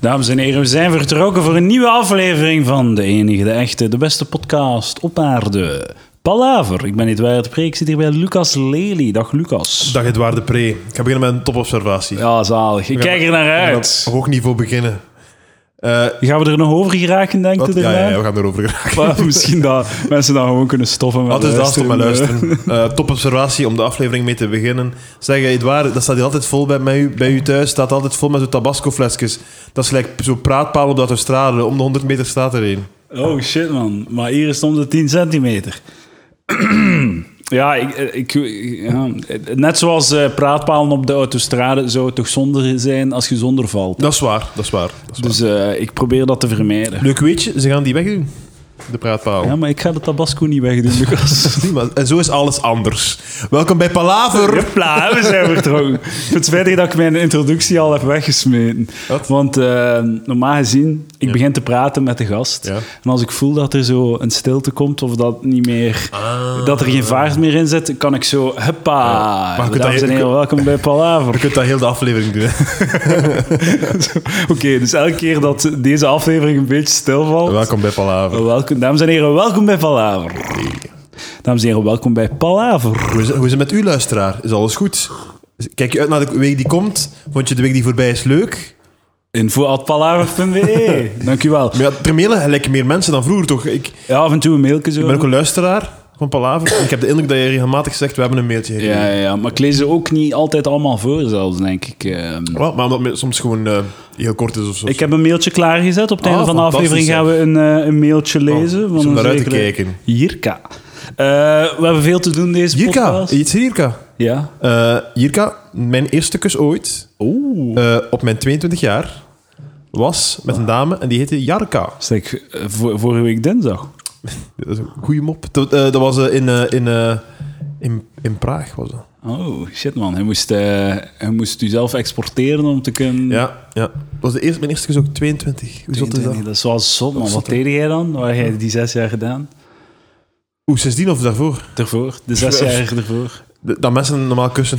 Dames en heren, we zijn vertrokken voor een nieuwe aflevering van de enige, de echte, de beste podcast op aarde. Palaver. Ik ben waar het Ik zit hier bij Lucas Lely. Dag Lucas. Dag Edouard de Pre. Ik ga beginnen met een topobservatie. Ja, zalig. Ik kijk er naar uit. op hoog niveau beginnen. Eh, Gaan we er nog over geraken, denk je? Ja, ja, ja, we gaan erover geraken. Maar misschien dat mensen dan gewoon kunnen stoppen met Wat is dat? Stop met luisteren. luisteren. Eh topobservatie om de aflevering mee te beginnen. Zeg, Edouard, dat staat hier altijd vol bij, u, bij u thuis. staat altijd vol met zo'n tabasco-flesjes. Dat is gelijk zo'n praatpaal op de autostrade. Om de 100 meter staat er. Oh shit, man. Maar hier is het om de 10 centimeter. ja, ik, ik, ja, net zoals eh, praatpalen op de autostrade zou het toch zonder zijn als je zonder valt. Dat is waar, dat is waar. Dat is waar. Dus eh, ik probeer dat te vermijden. Leuk weetje, ze gaan die wegdoen. De praatpaal. Ja, maar ik ga de tabasco niet wegdoen, Lucas. Maar- En zo is alles anders. Welkom bij Palaver. Hopla, we zijn vertrokken. Ik vind het spijtig dat ik mijn introductie al heb weggesmeten. Wat? Want eh, normaal gezien, ik begin te praten met de gast. Ja. En als ik voel dat er zo een stilte komt of dat, niet meer, Ah. dat er geen vaart meer in zit, kan ik zo, huppa. Maar je Dames dat- en heren, welkom bij Je Palaver. kunt dat heel de aflevering doen. Oké, dus elke keer dat deze aflevering een beetje stilvalt... Welkom bij Palaver. Welkom, dames en heren, welkom bij Palaver. Dames en heren, welkom bij Palaver. Hoe is, hoe is het met u, luisteraar? Is alles goed? Kijk je uit naar de week die komt? Vond je de week die voorbij is leuk? Info.palaver.be. Dank u wel. Maar ja, er mailen gelijk meer mensen dan vroeger, toch? Ik, ik Ja, af en toe een mailje zo. ben ook een luisteraar van Palaver. Ik heb de indruk dat je regelmatig zegt, we hebben een mailtje gekregen. Ja, ja, maar ik lees ze ook niet altijd allemaal voor, zelfs, denk ik. Ehm, Wel, maar omdat het soms gewoon eh, heel kort is of zo. Ik heb een mailtje klaargezet. Op het Ah, einde van de aflevering gaan we een, eh, een mailtje lezen. iets van om een naar uit te kijken. Jirka. Eh, we hebben veel te doen deze Jirka, podcast. iets Jirka. Ja. Eh Jirka, mijn eerste kus ooit, Oeh. eh, op mijn 22 jaar, was met een dame en die heette Jarka. Zeg, eh, voor, vorige week dinsdag. Dat is een goede mop. Dat, eh, dat was eh, in, eh, in, eh, in, in Praag, was dat. Oh, shit man. Hij moest, eh, hij moest u zelf exporteren om te kunnen... Ja, ja. Dat was de eerste, mijn eerste kus ook 22. Hoe zot is dat? Dat is wel zot, man. Dat is Wat deed jij dan? Waar heb jij die zes jaar gedaan? Hoe, sindsdien of daarvoor? Daarvoor? De zes jaar ervoor? De- Dat mensen normaal kussen.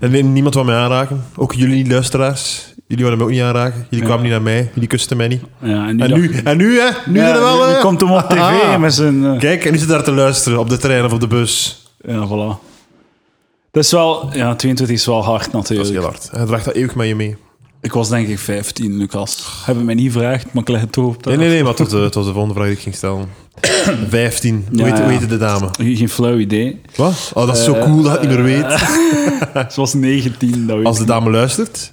En niemand wou mij aanraken. Ook jullie luisteraars. Jullie wouden me ook niet aanraken. Jullie kwamen niet naar mij. Jullie kusten mij niet. Ja, en nu, En nu, en nu hè? Nu Ja, er wel, nu, hè? nu komt hem op tv Ah. met zijn... eh, Kijk, en nu zit daar te luisteren op de trein of op de bus. Ja, voilà. Dat is wel... Ja, 22 is wel hard Dat natuurlijk. is heel hard. Hij draagt dat eeuwig met je mee. Ik was denk ik 15, Lucas. Hebben mij niet gevraagd, maar ik leg het toch op Nee, nee, nee, maar het was, de, het was de volgende vraag die ik ging stellen. 15. Hoe Ja, heet, hoe ja. heette de dame? Geen flauw idee. Wat? Oh, dat is zo cool dat je het niet meer weet. Ze was 19, dat weet Als de dame luistert,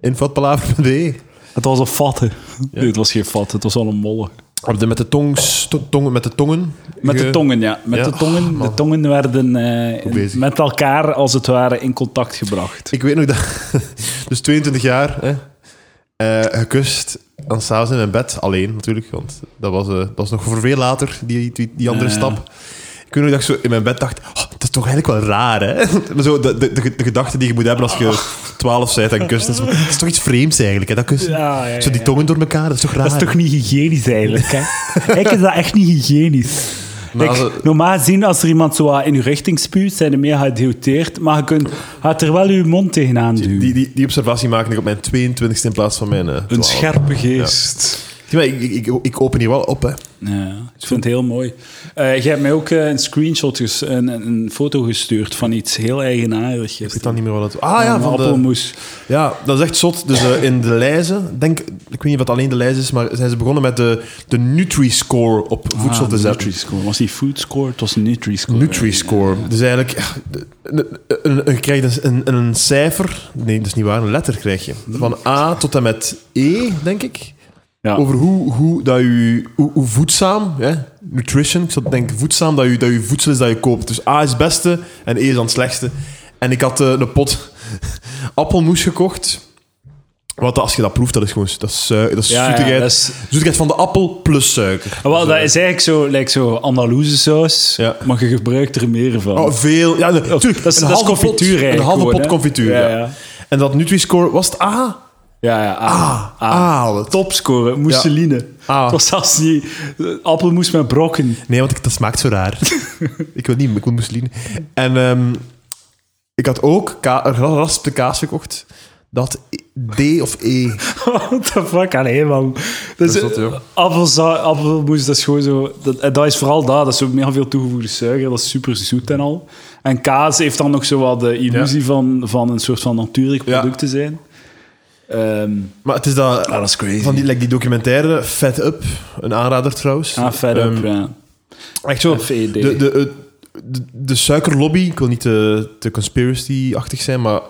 info.palaver.be. Het was een fatte. Nee, het was geen fat, het was al een molle. Op de, met de tongs, to- tongen, met de tongen. Met de ge- tongen, ja. Met Ja. de tongen. De tongen werden eh, met elkaar, als het ware, in contact gebracht. Ik weet nog dat... Dus 22 jaar, hè, eh, gekust. En s'avonds in mijn bed, alleen natuurlijk. Want dat was, eh, dat was nog voor veel later, die, die, die andere stap. Ik weet nog dat ik zo in mijn bed dacht... Oh, dat is toch eigenlijk wel raar, hè? Zo, de, de, de, de gedachte die je moet hebben als je 12 bent en kust. Dat is, dat is toch iets vreemds eigenlijk, hè, dat kussen. Ja, ja, Zo die tongen door elkaar, dat is toch raar? Dat is toch niet hygiënisch eigenlijk, hè? ik is dat echt niet hygiënisch. Kijk, normaal gezien, als er iemand zo wat in je richting spuwt, zijn er meer gedegoteerd, maar je kunt, gaat er wel je mond tegenaan duwen. Die, die, die observatie maakte ik op mijn 22e in plaats van mijn... eh, Een 12e. scherpe geest. Ja, ik, ik, ik, open hier wel op, hè. Ja, ik vind het heel mooi. Eh jij hebt mij ook eh, een screenshot, een, een, foto gestuurd van iets heel eigenaardigs. Ik weet dan niet meer wat het... Ah ja, van de... Ja, dat is echt zot. Dus eh, in de lijzen, denk, ik weet niet of het alleen de lijst is, maar zijn ze begonnen met de, de Nutri-score op voedsel Ah, te zetten. Nutri-score. Was die food score? Het was Nutri-score. Nutri-score. Dus eigenlijk, ja, een- je krijgt een, een, een cijfer, nee, dat is niet waar, een letter krijg je. Van A tot en met E, denk ik. Ja. Over hoe, hoe, dat je, hoe, hoe voedzaam, hè, nutrition, ik zou denken voedzaam, dat je, dat je voedsel is dat je koopt. Dus A is het beste en E is dan het slechtste. En ik had eh, een pot appelmoes gekocht. Want als je dat proeft, dat is gewoon dat is, sui- dat is Ja, ja, zoetigheid. dat is- Zoetigheid van de appel plus suiker. Ah, wel, dat is eigenlijk zo, like zo Andalouse saus, Ja. maar je gebruikt er meer van. Oh, veel. Ja, natuurlijk. dat is- dat is halve pot- confituur eigenlijk Een halve gewoon, pot confituur, Ja, ja. ja. En dat Nutri-score was het A. Ja, ja. Ah, ah. Ah, mousseline. Ah. Het was zelfs niet eh, appelmoes met brokken. Nee, want ik, dat smaakt zo raar. ik wil niet, ik wil mousseline. En ehm, ik had ook ka geraspte kaas gekocht. Dat D of E. What the fuck? Allee, man. Dat is, Dat is ja. appelza- appelmoes, dat is gewoon zo... Dat, en dat is vooral dat. Dat is ook mega veel toegevoegde suiker. Dat is super zoet en al. En kaas heeft dan nog zo wat de illusie van, van een soort van natuurlijk Ja. product te zijn. Ehm, Maar het is dat... ah, dat is crazy. Van die, like die documentaire, Fat Up, een aanrader trouwens. ah, vet Ehm, up, ja. Echt zo, FED. de, de, de, de, de suikerlobby, ik wil niet te, te conspiracy-achtig zijn, maar...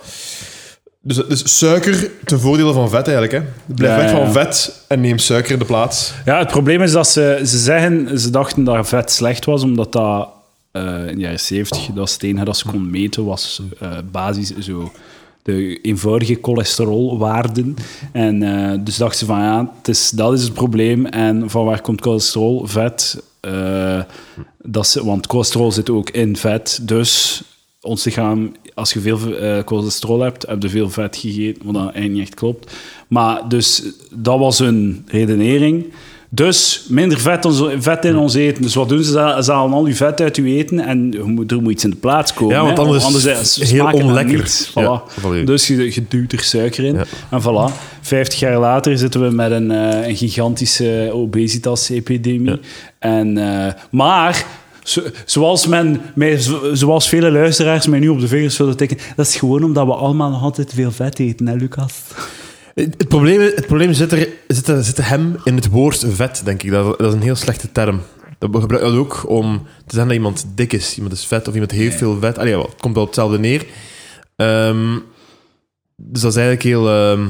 Dus, dus suiker ten voordele van vet eigenlijk. Hè. Blijf Ja, weg van ja. vet en neem suiker in de plaats. Ja, het probleem is dat ze, ze zeggen, ze dachten dat vet slecht was, omdat dat eh, in de jaren 70, dat enige dat ze kon meten, was eh, basis zo de eenvoudige cholesterolwaarden. En eh, dus dachten ze van ja, is, dat is het probleem. En van waar komt cholesterol? Vet. eh, dat is, want cholesterol zit ook in vet. Dus ons lichaam, als je veel eh, cholesterol hebt, heb je veel vet gegeten, wat dan eigenlijk niet echt klopt. Maar dus dat was hun redenering. Dus minder vet, ons, vet in ons eten. Dus wat doen ze? Ze halen al je vet uit je eten en er moet iets in de plaats komen. Ja, want anders is het is- heel onlekker. Voilà. Ja. Dus je, je duwt er suiker in. Ja. En voilà, 50 jaar later zitten we met een, eh, een gigantische obesitas-epidemie. En, eh, maar, zo- zoals, men, mij, zo- zoals vele luisteraars mij nu op de vingers zullen tikken, dat is gewoon omdat we allemaal nog altijd veel vet eten, hè, Lucas? Het, probleem, het probleem zit, er, zit, er, zit hem in het woord vet, denk ik. Dat, dat is een heel slechte term. Dat we gebruiken dat ook om te zeggen dat iemand dik is. Iemand is vet of iemand heeft veel vet. Allee, het komt wel op hetzelfde neer. Ehm, dus dat is eigenlijk heel... ehm,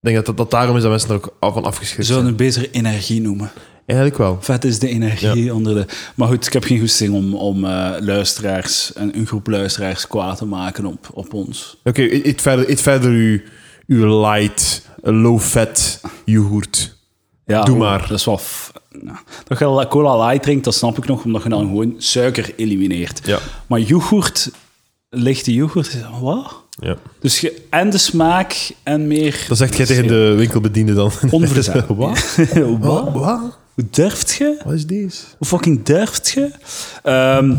ik denk dat, dat dat daarom is dat mensen er ook af van afgeschrikt zijn. het beter energie noemen. Eigenlijk wel. Vet is de energie onder de... Maar goed, ik heb geen goesting om, om eh, luisteraars, een, een groep luisteraars kwaad te maken op, op ons. Oké, eet verder, verder uw, uw light, low-fat yoghurt. Ja, Doe goed, maar. Dat is wel... nou, dat je la- cola light drinkt, dat snap ik nog, omdat je dan gewoon suiker elimineert. Ja. Maar yoghurt, lichte yoghurt, wat? ja. Dus je, en de smaak en meer... Dat zegt jij tegen de winkelbediende dan. Onverzaad. Wat? Wat? Wat? Hoe durft je? Wat is deze? Hoe fucking durft je? Ehm,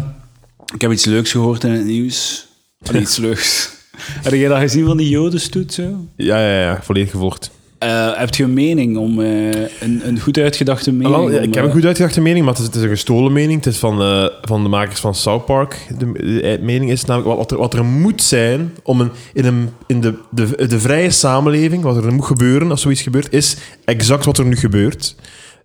ik heb iets leuks gehoord in het nieuws. Allee, iets leuks. Heb jij dat gezien van die jodenstoet zo? Ja, ja, ja, volledig gevolgd. Eh, heb je een mening om... eh, een, een goed uitgedachte mening? Wel, ja, om, ik heb eh, een goed uitgedachte mening, maar het is, het is een gestolen mening. Het is van, eh, van de makers van South Park. De, de mening is namelijk wat, wat, er, wat er moet zijn om een, in, een, in de, de, de vrije samenleving, wat er moet gebeuren als zoiets gebeurt, is exact wat er nu gebeurt.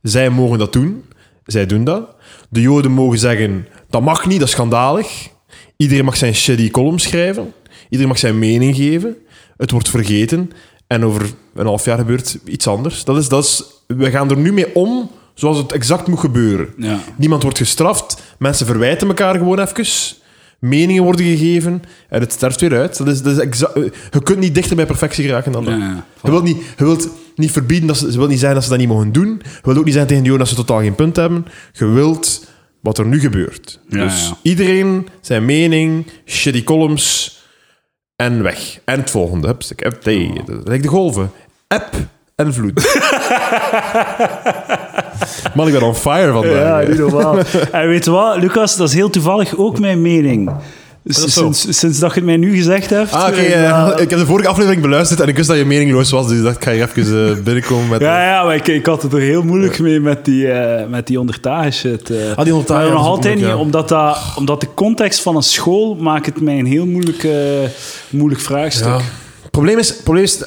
Zij mogen dat doen. Zij doen dat. De Joden mogen zeggen, dat mag niet, dat is schandalig. Iedereen mag zijn shitty column schrijven. Iedereen mag zijn mening geven. Het wordt vergeten. En over een half jaar gebeurt iets anders. Dat is, dat is, we gaan er nu mee om zoals het exact moet gebeuren. Ja. Niemand wordt gestraft. Mensen verwijten elkaar gewoon even. Meningen worden gegeven. En het sterft weer uit. Dat is, dat is exa- je kunt niet dichter bij perfectie geraken dan dat. Ja, ja. Je wilt niet, je wilt niet verbieden, dat ze, ze wilt niet zeggen dat ze dat niet mogen doen. Je wilt ook niet zijn tegen Joden dat ze totaal geen punt hebben. Je wilt wat er nu gebeurt. Dus iedereen zijn mening, shitty columns en weg. En het volgende. Hups, ik heb hey, dat lijkt de golven. App en vloed. Man, ik ben on fire vandaag. Ja, niet normaal. en weet je wat, Lucas, dat is heel toevallig ook mijn mening. Sinds, sinds dat je het mij nu gezegd hebt. Ah, oké. eh, ik heb de vorige aflevering beluisterd en ik wist dat je meningloos was, dus ik dacht, ga hier even eh, binnenkomen met... Ja, ja, maar ik, ik had het er heel moeilijk mee met die, eh met die ondertage shit. Ah, die ondertage, nog altijd niet, ja. omdat, dat, omdat de context van een school maakt het mij een heel moeilijk, moeilijk vraagstuk. Ja. Probleem is, probleem is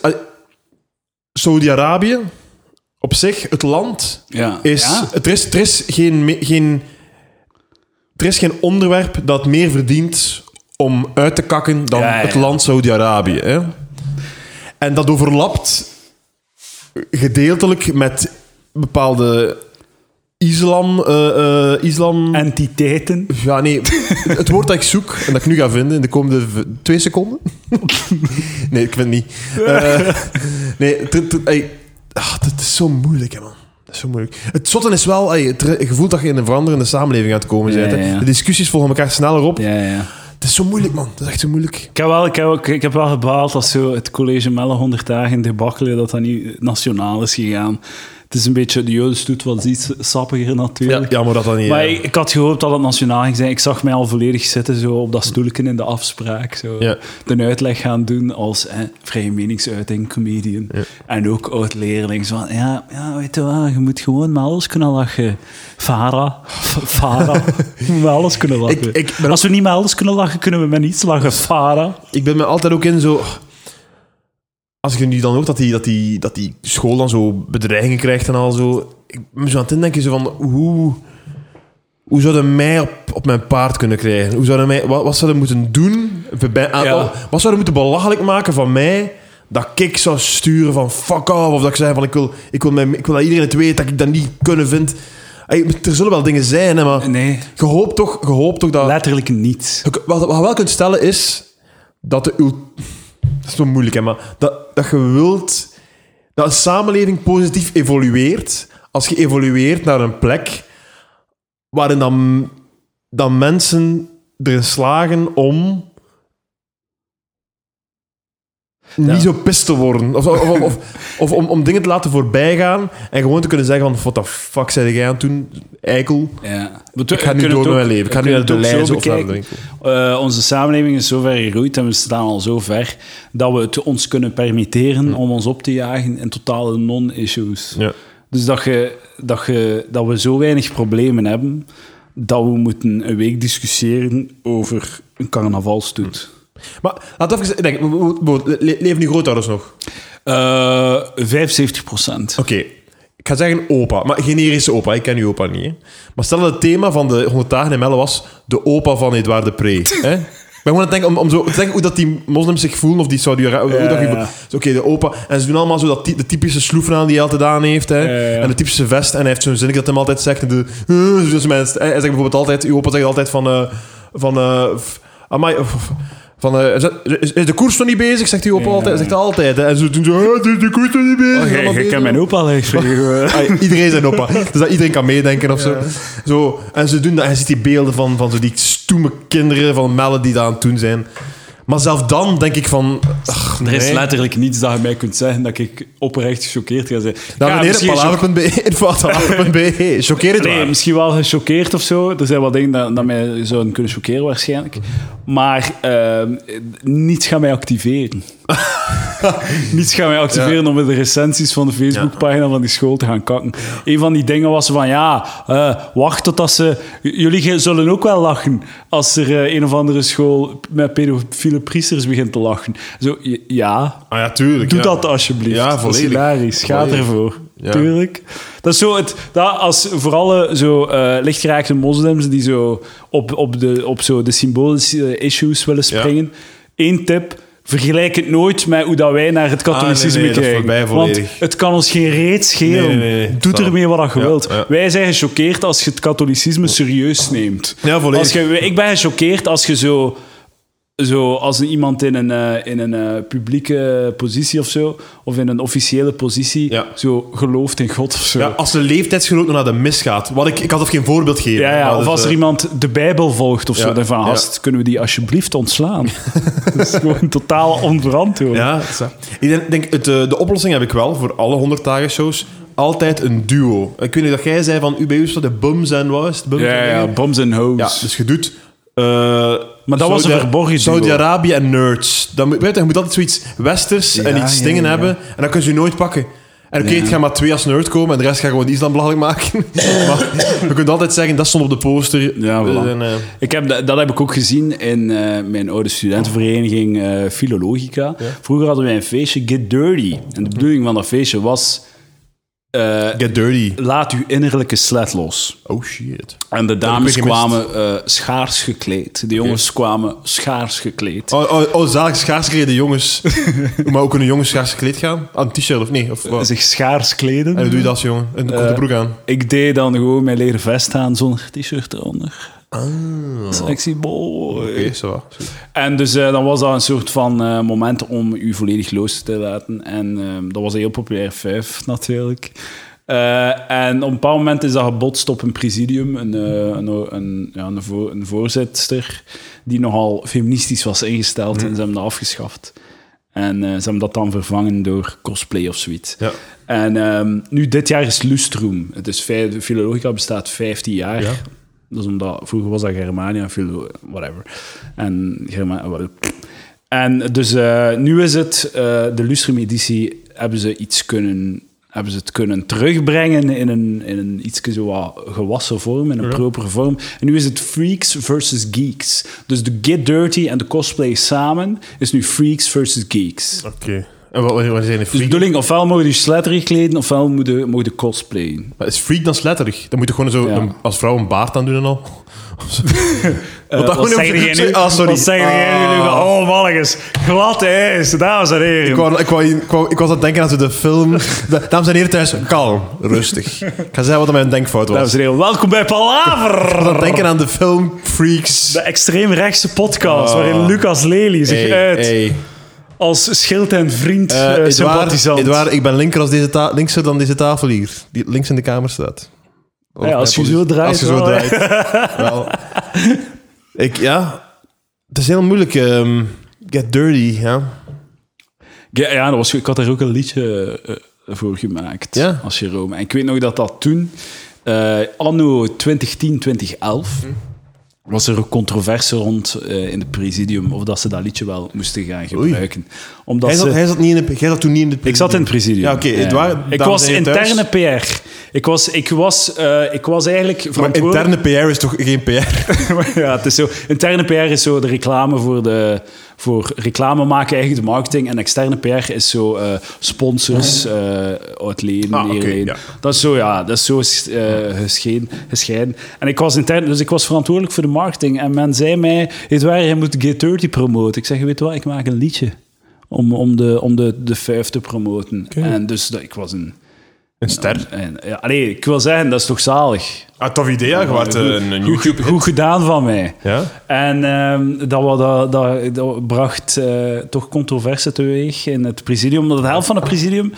Saudi-Arabië op zich, het land, Ja. is... Ja? Er is, er is geen... geen er is geen onderwerp dat meer verdient om uit te kakken dan Ja, ja, het land Saudi-Arabië. hè. En dat overlapt gedeeltelijk met bepaalde islam... eh, eh, islam Entiteiten. Ja, nee. Het woord dat ik zoek en dat ik nu ga vinden in de komende v- twee seconden. nee, ik vind het niet. Eh, nee, het, ah, het is zo moeilijk, hè, man. Dat is zo moeilijk. Het zotte is wel, ey, het gevoel dat je in een veranderende samenleving aan het komen Ja, bent. hè. ja, ja. De discussies volgen elkaar sneller op. Ja, ja. Het is zo moeilijk, man. Het is echt zo moeilijk. Ik heb, wel, ik, heb, ik heb wel gebaald als zo het college Melle 100 dagen debakkelen dat dat niet nationaal is gegaan. Het is een beetje, de Jodenstoet was iets sappiger Ja, natuurlijk. jammer dat dat niet... Maar ik, ik had gehoopt dat het nationaal ging zijn. Ik zag mij al volledig zitten zo op dat stoelje in de afspraak. Zo Ja. de uitleg gaan doen als eh, vrije meningsuiting, comedian. En ook oud-leerling. Zo van, ja, ja, weet je wat, je moet gewoon met alles kunnen lachen. Vara. Vara. Je moet met alles kunnen lachen. Ik- Als we niet met alles kunnen lachen, kunnen we met niets lachen. Vara. Ik ben me altijd ook in zo... Als je nu dan ook dat die, dat die, dat die school dan zo bedreigingen krijgt en al zo... Ik ben zo aan het denken zo van... Hoe, hoe zouden mij op, op mijn paard kunnen krijgen? Hoe zouden mij, wat, wat zouden moeten doen? Aan- Ja. oh, Wat zouden moeten belachelijk maken van mij... Dat ik zou sturen van fuck off. Of dat ik zei van ik wil, ik wil, mijn, ik wil dat iedereen het weet. Dat ik dat niet kunnen vind. Er zullen wel dingen zijn, hè, maar... Nee, Je hoopt toch, je hoopt toch dat... letterlijk niets. Je- Wat, wat je wel kunt stellen is dat de dat is zo moeilijk, hè, maar dat, dat je wilt dat een samenleving positief evolueert als je evolueert naar een plek waarin dan, dan mensen erin slagen om niet zo pist te worden. Of, of, of, of, of om, om dingen te laten voorbijgaan en gewoon te kunnen zeggen van, what the fuck zei jij aan het doen, eikel? Ja. Ik ga nu door met mijn leven. Ik ga nu naar de lijst of naar de winkel. Eh, onze samenleving is zo ver gegroeid en we staan al zo ver dat we het ons kunnen permitteren om ons op te jagen in totale non-issues. Ja. Dus dat, je, dat, je, dat we zo weinig problemen hebben dat we moeten een week discussiëren over een carnavalstoet. Maar laat even leven uw grootouders nog? Eh 75 procent. Oké, ik ga zeggen opa, maar generische opa. Ik ken uw opa niet. Hè. Maar stel dat het thema van de 100 dagen in Melle was de opa van Edouard de Pre. hè? Ik ben gewoon aan het denken om, om zo te denken hoe dat die moslims zich voelen of die saudi ja. Oké, de opa. En ze doen allemaal zo dat ty- de typische sloeven aan die hij altijd aan heeft. Hè? En de typische vest. En hij heeft zo'n zin dat hem altijd zegt. En de, uh, dus mensen, hij zegt bijvoorbeeld altijd, uw opa zegt altijd van... eh van f- amai, van, eh, is, is- is de koers nog niet bezig? Zegt opa Ja. altijd. Zegt hij altijd. hè. En ze doen zo, ah, de, de koers nog niet bezig. Oh, je bezig. mijn opa echt Ah, iedereen zijn opa. Dus dat iedereen kan meedenken of zo. zo. En ze doen dat. En je ziet die beelden van, van zo die stoeme kinderen van Melle die dat aan het doen zijn. Maar zelf dan denk ik van... ach, Er is nee. letterlijk niets dat je mij kunt zeggen dat ik oprecht gechoqueerd ga zijn. Dames en Ja, heren, palaver.be, info.palaver.be. Choqueer het Nee, misschien wel gechoqueerd of zo. Er zijn wat dingen dat, dat mij zouden kunnen choqueren waarschijnlijk. Maar ehm, niets gaat mij activeren. niets gaat mij activeren om in de recensies van de Facebookpagina van die school te gaan kakken. Een van die dingen was van, ja, eh, wacht totdat ze... Jullie zullen ook wel lachen als er eh, een of andere school met pedofiele priesters begint te lachen. Zo, ja, Ah ja, tuurlijk. Doe ja. dat alsjeblieft. Ja, Dat is volledig. hilarisch. Ga Volledig. ervoor. Ja. Tuurlijk. Dat is zo het, dat als voor alle zo eh lichtgeraakte moslims die zo op, op, de, op zo de symbolische issues willen springen. Eén tip. Vergelijk het nooit met hoe dat wij naar het katholicisme Ah, nee, nee, dat is kijken. Want het kan ons geen reet schelen. Nee. Doe ermee wat je Ja, wilt. ja. Wij zijn gechoqueerd als je het katholicisme serieus neemt. Ja, volledig. Als je, ik ben gechoqueerd als je zo, zo als een, iemand in een, eh, in een eh, publieke positie of zo, of in een officiële positie, Ja. zo gelooft in God of zo. Ja, als de leeftijdsgenoot naar de mis gaat. Wat ik, ik had even geen voorbeeld geven. Ja, ja, of dus, als er eh, iemand de Bijbel volgt of Ja, zo, dan van, ja. kunnen we die alsjeblieft ontslaan? dat is gewoon totaal onverantwoord. Ja, ik denk, het, de oplossing heb ik wel voor alle 100 dagen shows. Altijd een duo. Ik weet niet dat jij zei van u bij u de bums en is het? Bums ja, en ja, hoes. Ja, dus je doet... Maar dat was een verborgen. Saudi-Arabië en nerds. Dan, moet- weet je, je moet altijd zoiets westers en Ja, iets ja, dingen ja. hebben. En dan kun je nooit pakken. En oké, Ja. het maar twee als nerd komen en de rest gaat gewoon Islam belachelijk maken. maar je kunt altijd zeggen, dat stond op de poster. Ja, voilà. En, eh, Ik heb, dat dat heb ik ook gezien in eh, mijn oude studentenvereniging eh, Filologica. Vroeger hadden wij een feestje Get Dirty. En de bedoeling van dat feestje was... eh, get dirty. laat uw innerlijke slet los. Oh shit. En de dames kwamen eh, schaars gekleed. De jongens kwamen schaars gekleed. Oh, oh, oh zalig schaars geklede jongens. maar ook kunnen jongens schaars gekleed gaan? Aan een t-shirt of nee? Of wat? Zich schaars kleden. En hoe doe je dat jongen? Een korte Eh, broek aan. Ik deed dan gewoon mijn leren vest aan zonder t-shirt eronder. Sexy boy. Ah. Oké, zo. En dus eh, dan was dat een soort van eh, moment om u volledig los te laten. En eh, dat was een heel populair vijf natuurlijk. Eh, en op een bepaald moment is dat gebotst op een presidium, een, eh, een, een, ja, een, voor, een voorzitter die nogal feministisch was ingesteld en ze hebben dat afgeschaft. En eh, ze hebben dat dan vervangen door cosplay of zoiets. Ja. En ehm, nu, dit jaar is Lustrum. Het is vijf, Philologica bestaat 15 jaar. Ja. Dat is omdat, vroeger was dat Germania, Philo, whatever. En, Germa, wel- en dus eh, nu is het, eh, de Lustrum-editie, hebben ze iets kunnen... Hebben ze het kunnen terugbrengen in een, in een iets zo wat gewassen vorm, in een Ja. propere vorm. En nu is het Freaks versus Geeks. Dus de Get Dirty en de cosplay samen is nu Freaks versus Geeks. Oké. En wat, wat zijn de Dus de freak? bedoeling, ofwel mogen je sletterig kleden, ofwel mogen cosplayen. Maar Is freak dan sletterig? Dan moet je gewoon zo Ja. een- als vrouw een baard aan doen en al. Eh, dat wat zeg ik- jij nu? Ah, sorry. Wat zeg jij nu? Ah. Oh, mannetjes. Glad ijs, dames en heren. Ik, wou, ik, wou, ik, wou- ik was aan het denken aan zo de film. Da- Dames en heren thuis, kalm, rustig. Ik ga zeggen wat mijn denkfout was. Dames en heren, welkom bij Ik was aan het Palaver. denken aan de film Freaks. De extreemrechtse podcast, Ah. waarin Lucas Lely zich Hey, uit hey. Als schild en vriend Eh, eh, Edouard, sympathisant. Edouard, ik ben linker als deze ta- linkser dan deze tafel hier. Die links in de kamer staat. Ja, als je zo draait Als je zo draait. wel. Ik, ja... Het is heel moeilijk. ehm, get dirty, ja. Ja, ja dat was, ik had daar ook een liedje eh, voor gemaakt Ja? als Jerome. En ik weet nog dat dat toen, eh, anno 2010, 2011, was er een controverse rond eh, in het presidium of dat ze dat liedje wel moesten gaan gebruiken. Omdat Hij zat, ze, hij, zat niet in de, jij zat toen niet in de... ik zat in het presidium. Ja, oké. Ik was thuis. interne PR. Ik was, ik was, eh, ik was eigenlijk Maar verantwoordelijk... interne PR is toch geen PR? ja, het is zo. Interne PR is zo de reclame voor de voor reclame maken, eigenlijk de marketing. En externe PR is zo eh, sponsors, Ah, ja. Dat is zo, ja, dat is zo eh, gescheiden, gescheiden. En ik was intern, dus ik was verantwoordelijk voor de marketing. En men zei mij, waar, je moet Get Dirty promoten. Ik zeg, weet je wat, ik maak een liedje om, om, de, om de, de vijf te promoten. En dus dat, ik was een... Een ster. En, ja, allee, ik wil zeggen, dat is toch zalig. Ah, tof idee, ja. Eh, een, Goed, gedaan van mij. Ja? En ehm, dat, wa- dat, dat, dat bracht eh, toch controverse teweeg in het presidium. Omdat de helft van het presidium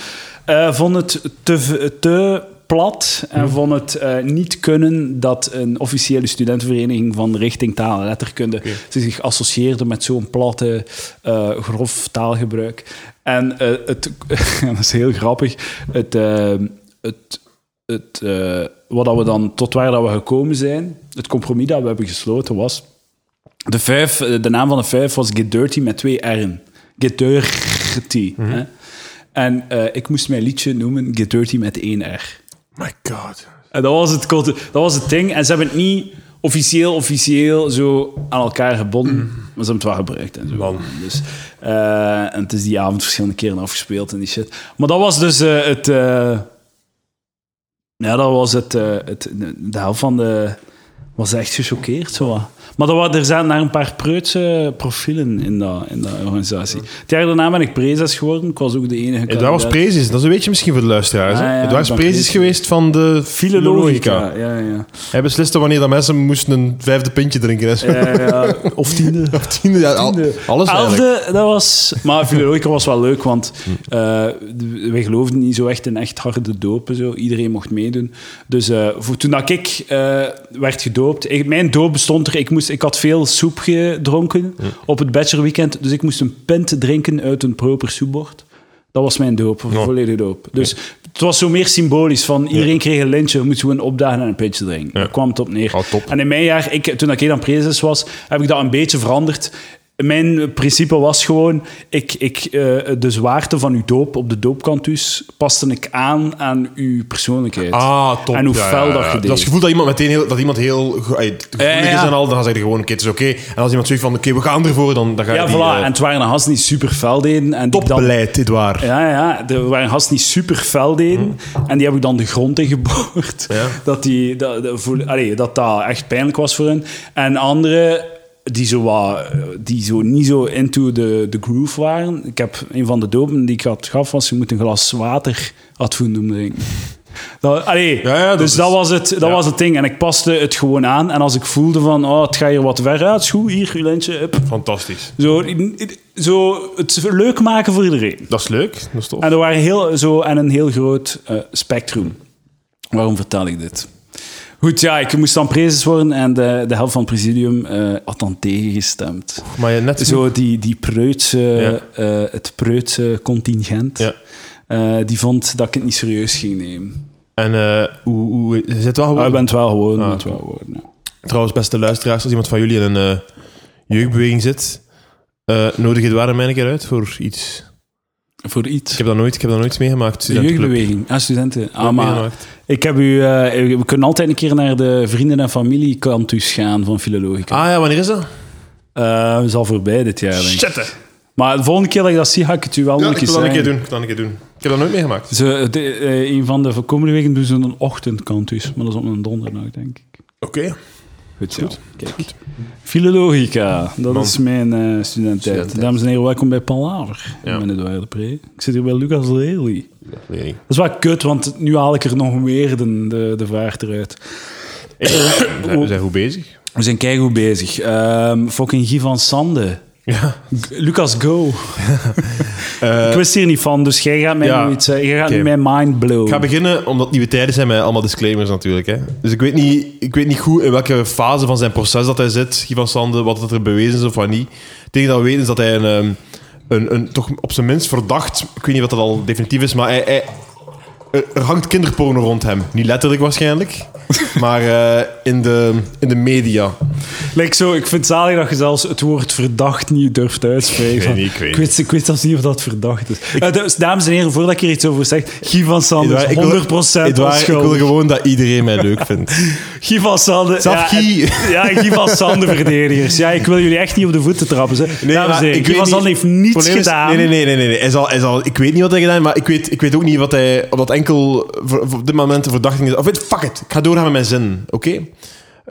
eh, vond het te, te plat en vond het eh, niet kunnen dat een officiële studentenvereniging van de richting taal en letterkunde zich associeerde met zo'n platte, eh, grof taalgebruik. En eh, het, dat is heel grappig, het, het, het, wat dat we dan, tot waar dat we gekomen zijn, het compromis dat we hebben gesloten was... De, vijf, de naam van de vijf was Get Dirty met twee R'en. Get Dirty. hè. En ik moest mijn liedje noemen Get Dirty met één R. My god. En dat was het, dat was het ding. En ze hebben het niet officieel, officieel zo aan elkaar gebonden. Maar ze hebben het wel gebruikt en zo. Man. Dus, eh, en het is die avond verschillende keren afgespeeld en die shit. Maar dat was dus eh, het... eh, ja, dat was het... het de helft van de... Was echt gechoqueerd, zo. Maar dat, er zijn naar een paar preutse profielen in dat, in dat organisatie. Het jaar daarna ben ik prezes geworden. Ik was ook de enige Edouard was kandidaat. prezes. Dat is een beetje misschien voor de luisteraars. hè? Ah, ja, Edouard is ik ben prezes geweest van de Filologica. Ja, ja. Hij besliste wanneer dat mensen moesten een vijfde pintje drinken. Ja, ja. Of tiende. Of tiende, ja, al- alles eigenlijk. Elfde, dat was... Maar filologica was wel leuk, want eh, wij geloofden niet zo echt in echt harde dopen. Zo. Iedereen mocht meedoen. Dus eh, voor, toen dat ik eh, werd gedoopt... Ik, mijn doop bestond er... Ik, moest, ik had veel soep gedronken op het bachelorweekend. Dus ik moest een pint drinken uit een proper soepbord. Dat was mijn doop, een Ja. volledige doop. Dus het was zo meer symbolisch van iedereen kreeg een lintje, we moeten gewoon opdagen en een pintje drinken. Daar kwam het op neer. Oh, top. En in mijn jaar, ik, toen ik dan prezes was, heb ik dat een beetje veranderd. Mijn principe was gewoon, ik, ik, eh, de zwaarte van uw doop op de doopkantus paste ik aan aan uw persoonlijkheid. Ah, top. En hoe fel ja, dat je deed. Dat is het gevoel dat iemand meteen heel, dat iemand heel gevoelig is en al, dan zeg je gewoon, oké, het is oké. En als iemand zoiets van, oké, we gaan ervoor, dan, dan ga je ja, die... voilà. eh, en het waren gasten die super fel deden. En Topbeleid, Edouard. Ja, ja, er waren gasten die super fel deden. En die heb ik dan de grond ingeboord. Ja. Dat, die, dat, dat, voel- allee, dat dat echt pijnlijk was voor hen. En anderen die zo, wat, die zo niet zo into the, the groove waren. Ik heb een van de dopen die ik had gaf, was je moet een glas water doen drinken. Dat, allee, Ja, ja, dat dus is- dat, was het, dat ja. was het ding. En ik paste het gewoon aan. En als ik voelde van, oh, het gaat hier wat ver uit, goed, hier, uw lintje. Fantastisch. Zo, zo het leuk maken voor iedereen. Dat is leuk. Dat is tof. En er waren heel, zo, en een heel groot eh, spectrum. Waarom vertel ik dit? Goed, ja, ik moest dan prezes worden en de, de helft van het presidium eh, had dan tegengestemd. Maar je net Zo die, die preutse, Ja. eh, het preutse contingent, Ja. eh, die vond dat ik het niet serieus ging nemen. En hoe, hoe, je zit wel gewoon... ik ben het wel gewoon. Ah, ben het oké. wel gewoon ja. Trouwens, beste luisteraars, als iemand van jullie in een jeugdbeweging zit, nodig je het waar mij een keer uit voor iets. Voor iets. Ik heb dat nooit, ik heb dat nooit meegemaakt. de jeugdbeweging. Ah, studenten. Ah, maar ik heb u... eh, we kunnen altijd een keer naar de vrienden- en familiekantus gaan van Filologica. Ah ja, wanneer is dat? Eh, dat is al voorbij dit jaar, denk ik. Shit. Maar de volgende keer dat ik dat zie, ga ik het u wel Ja, nog ik wil eens dat een keer zeggen. doen. Ik dat een keer doen. Ik heb dat nooit meegemaakt. Ze, de, eh, een van de komende weken doen ze een ochtendkantus, maar dat is op een donderdag, denk ik. Oké. Goed. Kijk. Filologica, dat Man. is mijn eh studententijd. Dames en heren, welkom bij Palaver. Ja. Ik ben Edouard Pre. Ik zit hier bij Lucas Lely. Nee. Dat is wel kut, want nu haal ik er nog meer de, de, de vaart eruit. We zijn- we zijn goed bezig. We zijn keigoed bezig. Ehm fucking Guy van Sande. Ja. Lucas, go. Eh, ik wist hier niet van, dus jij gaat mij ja. nu iets zeggen. Jij gaat nu mijn mind blowen. Ik ga beginnen, omdat nieuwe tijden zijn met allemaal disclaimers natuurlijk. Hè. Dus ik weet, niet, ik weet niet goed in welke fase van zijn proces dat hij zit, Guy van Sande, wat het er bewezen is of wat niet. Enige dat we weten is dat hij een, ehm, een, een, toch op zijn minst verdacht, ik weet niet wat dat al definitief is, maar hij, hij, er er hangt kinderporno rond hem. Niet letterlijk waarschijnlijk, maar eh, in, de, in de media. Like zo, ik vind het zalig dat je zelfs het woord verdacht niet durft uitspreken. Ik weet niet, ik weet ik, weet, ik weet zelfs niet of dat verdacht is. Eh, dus, dames en heren, voordat ik er iets over zeg, Guy van Sande is 100% Edouard, ik wil onschuldig. gewoon dat iedereen mij leuk vindt. Guy van Sande... Ja, Ja, Guy van Sande verdedigers. Ja, ik wil jullie echt niet op de voeten trappen. Hè. Nee, dames en heren, ik Guy van Sande heeft niets gedaan. Nee, nee, nee. nee, nee. Hij zal, hij zal, ik weet niet wat hij gedaan heeft, maar ik weet, ik weet ook niet wat hij op dat enkel voor, dit moment een verdachting is. Of weet, fuck it. Ik ga doorgaan met mijn zin, oké?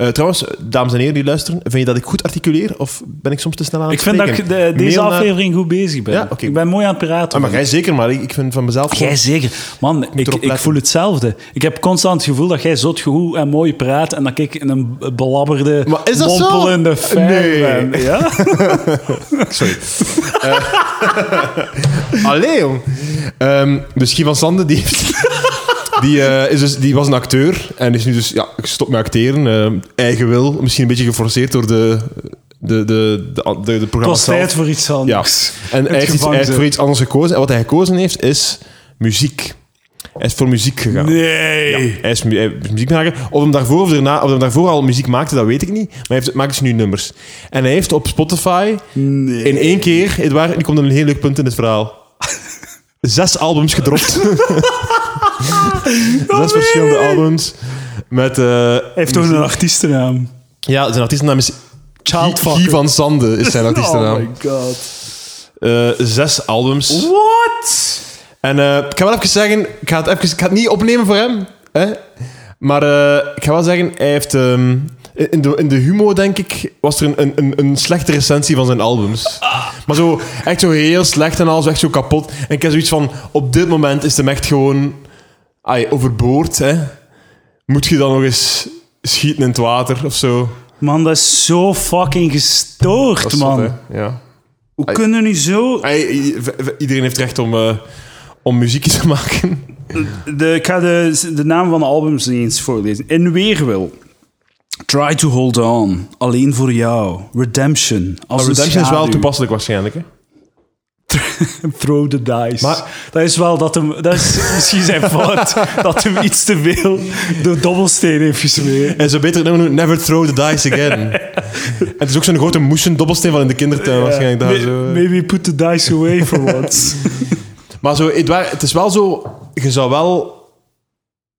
Eh, trouwens, dames en heren die luisteren, vind je dat ik goed articuleer? Of ben ik soms te snel aan het Ik vind dat ik de- deze Mail naar- aflevering goed bezig ben. Ja. Ik ben mooi aan het praten. Ah, maar jij zeker, maar ik, ik vind van mezelf... Jij zeker. Man, ik, ik voel hetzelfde. Ik heb constant het gevoel dat jij zot goed en mooi praat en dat ik in een belabberde, Maar is dat zo? mompelende fan Nee. ben. Ja? Sorry. Eh, Allee, jong. Ehm, dus Guy van Sande, die, heeft- die, eh, is dus, die was een acteur en is nu dus ja, gestopt met acteren. eh, eigen wil, misschien een beetje geforceerd door de, de, de, de, de, programma's was tijd zelf. voor iets Ja. anders. En hij heeft, iets, gevangen hij heeft voor iets anders gekozen. En wat hij gekozen heeft, is muziek. Hij is voor muziek gegaan. Nee. Hij is, mu- hij is muziek maken. Of hem, daarvoor of, daarna, of hem daarvoor al muziek maakte, dat weet ik niet. Maar hij heeft, maakt dus nu nummers. En hij heeft op Spotify Nee. in één keer, Edouard, nu komt een heel leuk punt in het verhaal. Zes albums gedropt. Zes verschillende albums. Met, eh, Hij heeft toch een artiestennaam? ja, zijn artiestennaam is Childfucker. Guy van Sande, is zijn Oh artiestennaam. my god. Eh, zes albums. What? En eh, ik ga wel even zeggen, ik ga het, even, ik ga het niet opnemen voor hem. Hè? Maar eh, ik ga wel zeggen, hij heeft... ehm, in, de, in de humo, denk ik, was er een, een- een, een slechte recensie van zijn albums. Maar zo, echt zo heel slecht en alles, echt zo kapot. En ik heb zoiets van, op dit moment is hem echt gewoon... Ai, overboord, hè. Moet je dan nog eens schieten in het water of zo? Man, dat is zo fucking gestoord, Dat is man. Ja. Hoe kunnen nu zo... Ai, iedereen heeft recht om, eh, om muziek te maken. De, ik ga de, de naam van de albums eens voorlezen. In Weerwil. Try to hold on. Alleen voor jou. Redemption. Als Maar een Redemption is wel toepasselijk waarschijnlijk, hè. Throw the dice. Maar- dat is wel dat hem... Dat is misschien zijn fout. dat hem iets te veel de dobbelsteen heeft gesmeerd. En zo beter noemen, Never Throw the Dice Again. en het is ook zo'n grote moesen dobbelsteen van in de kindertuin waarschijnlijk. Daar zo. Maybe put the dice away for once. Maar zo, Edouard, het is wel zo... Je zou wel...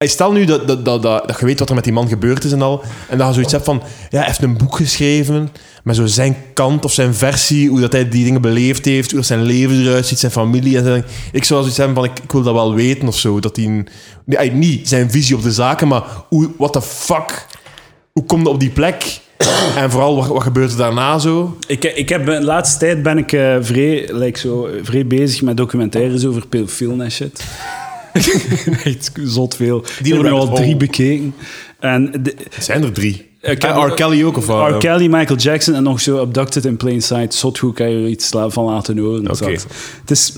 Stel nu dat, dat, dat, dat, dat je weet wat er met die man gebeurd is en al. En dat je zoiets hebt van... Ja, hij heeft een boek geschreven met zo zijn kant of zijn versie. Hoe dat hij die dingen beleefd heeft. Hoe dat zijn leven eruit ziet, zijn familie. En zijn, ik zou zoiets hebben van... Ik, ik wil dat wel weten of zo. Dat hij... Nee, niet zijn visie op de zaken, maar hoe... What the fuck... Hoe kom je op die plek? En vooral, wat, wat gebeurt er daarna zo? ik, ik heb, de laatste tijd ben ik eh, vrij, like zo, vrij bezig met documentaires over pedofielen en shit. Echt zot veel. Die hebben rabbit al drie bekeken. En de, Zijn er drie? Ik Eh, heb- R. Kelly ook, of wat? R. Kelly, Michael Jackson en nog zo Abducted in Plain Sight. Zot goed kan je er iets van laten horen. Oké. Het is...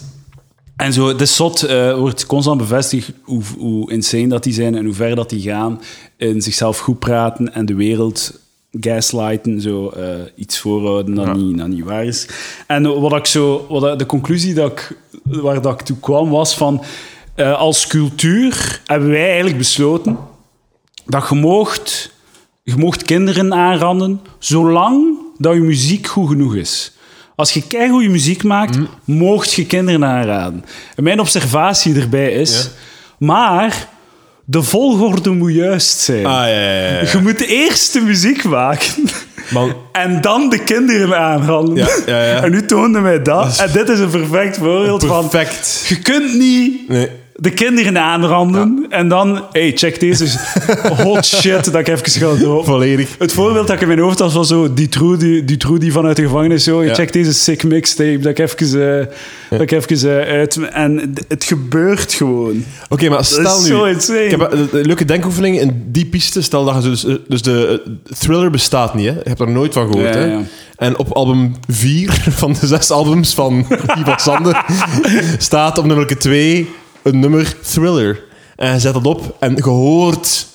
En zo, de SOT eh, wordt constant bevestigd hoe, hoe insane dat die zijn en hoe ver dat die gaan in zichzelf goed praten en de wereld gaslighten, zo eh, iets voorhouden dat, Ja. niet, dat niet waar is. En wat ik zo, wat, de conclusie dat ik, waar dat ik toe kwam was van, eh, als cultuur hebben wij eigenlijk besloten dat je moogt, je moogt kinderen aanranden zolang dat je muziek goed genoeg is. Als je goede muziek maakt, moogt je kinderen aanraden. En mijn observatie erbij is... Maar de volgorde moet juist zijn. Ah, ja, ja, ja. Je moet eerst de muziek maken Man, en dan de kinderen aanranden. Ja, ja, ja. En nu toonde mij dat. En dit is een perfect voorbeeld van... perfect. Je kunt niet Nee. De kinderen aanranden en dan... hey, check deze hot shit dat ik even ga doen. Volledig. Het voorbeeld dat ik in mijn hoofd had was zo... Die true die, vanuit de gevangenis zo... Ja. Check deze sick mixtape dat ik even, eh, dat ik even eh, uit... En het gebeurt gewoon. Oké, maar stel nu... zo insane. Ik heb een, een leuke denkoefening in die piste. Stel dat je dus... eh, Dus de eh, thriller bestaat niet, hè? Je hebt er nooit van gehoord, Ja, hè? En op album 4 van de zes albums van Ivan Sander staat op nummer 2 een nummer Thriller. En je zet dat op en je hoort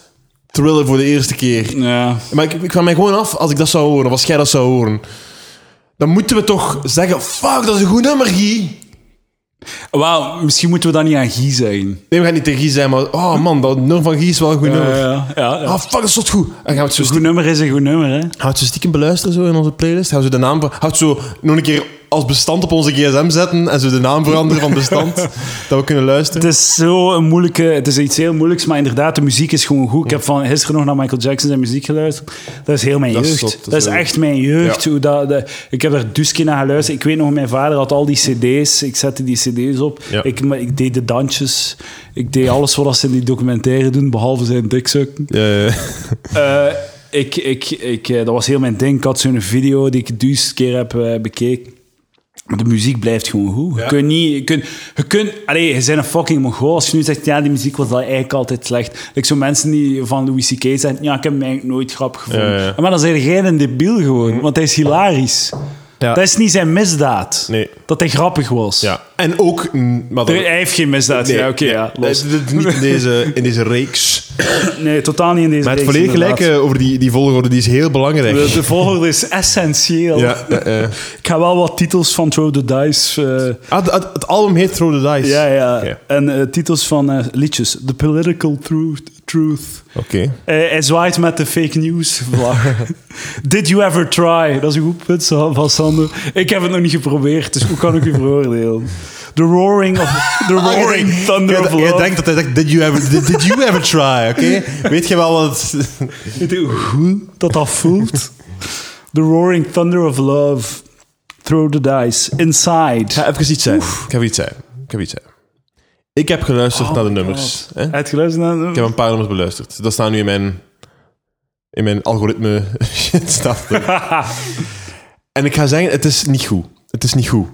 Thriller voor de eerste keer. Ja. Maar ik, ik vraag mij gewoon af, als ik dat zou horen, of als jij dat zou horen, dan moeten we toch zeggen, fuck, dat is een goed nummer, Guy. Wauw, misschien moeten we dat niet aan Guy zeggen. Nee, we gaan niet tegen Guy zijn, maar oh man, dat nummer van Guy is wel een goed nummer. ja, ja, ja. Ah, fuck, dat is tot goed. En gaan we het zo Een goed nummer is een goed nummer, hè? Gaan we het zo stiekem beluisteren zo in onze playlist? Gaan we zo de naam... Gaan we het zo nog een keer als bestand op onze gsm zetten en zo de naam veranderen van bestand, dat we kunnen luisteren? Het is zo een moeilijke... Het is iets heel moeilijks, maar inderdaad, de muziek is gewoon goed. Ik heb van gisteren nog naar Michael Jackson zijn muziek geluisterd. Dat is heel mijn Dat jeugd. dat, dat is echt mijn jeugd. Ja. Hoe dat, de- ik heb er dus naar geluisterd. Ik weet nog, mijn vader had al die cd's. Ik zette die cd's op. Ja. Ik, maar ik deed de dansjes. Ik deed alles wat ze in die documentaire doen, behalve zijn dikzukken. Ja, ja. Eh, ik, ik, ik, eh, dat was heel mijn ding. Ik had zo'n video die ik duizend keer heb eh, bekeken. De muziek blijft gewoon goed. Je kunt niet... Je kunt... Je kunt allee, je bent een fucking mongool. Als je nu zegt, ja, die muziek was eigenlijk altijd slecht. Like zo mensen die van Louis C.K. zeggen, ja, ik heb hem eigenlijk nooit grappig gevonden. Ja, ja. Maar dan zijn jij een debiel gewoon. Want hij is hilarisch. Ja. Dat is niet zijn misdaad. Nee. Dat hij grappig was. ja. En ook... Maar dat- Hij heeft geen misdaad. Nee, ja, oké, ja. los. Dit- Niet in deze, in deze reeks. Nee, totaal niet in deze Maar het reeks, volledig inderdaad. gelijk eh, over die, die volgorde, die is heel belangrijk. De, de volgorde is essentieel. Ja. Ik ga wel wat titels van Throw the Dice... eh, Ah, het, het- het album heet Throw the Dice. Ja, ja. En eh, titels van liedjes. The Political Truth. Truth. Oké. Eh, hij zwaait met de fake news. Did you ever try? Dat is een goed punt van Sander. Ik heb het nog niet geprobeerd, dus hoe kan ik u veroordelen? The roaring of the roaring thunder Je, of je love. denkt dat hij zegt, did you ever, did, did you ever try, oké? Weet je wel wat... je hoe dat dat voelt? The roaring thunder of love. Throw the dice. Inside. Ik ga even iets zijn. Ik ga iets zijn. Ik ga iets zijn. Ik heb geluisterd Oh naar de nummers. Hè? Hij heeft geluisterd naar... Ik heb een paar nummers beluisterd. Dat staan nu in mijn, in mijn algoritme shit. Staat er. en ik ga zeggen, het is niet goed. Het is niet goed.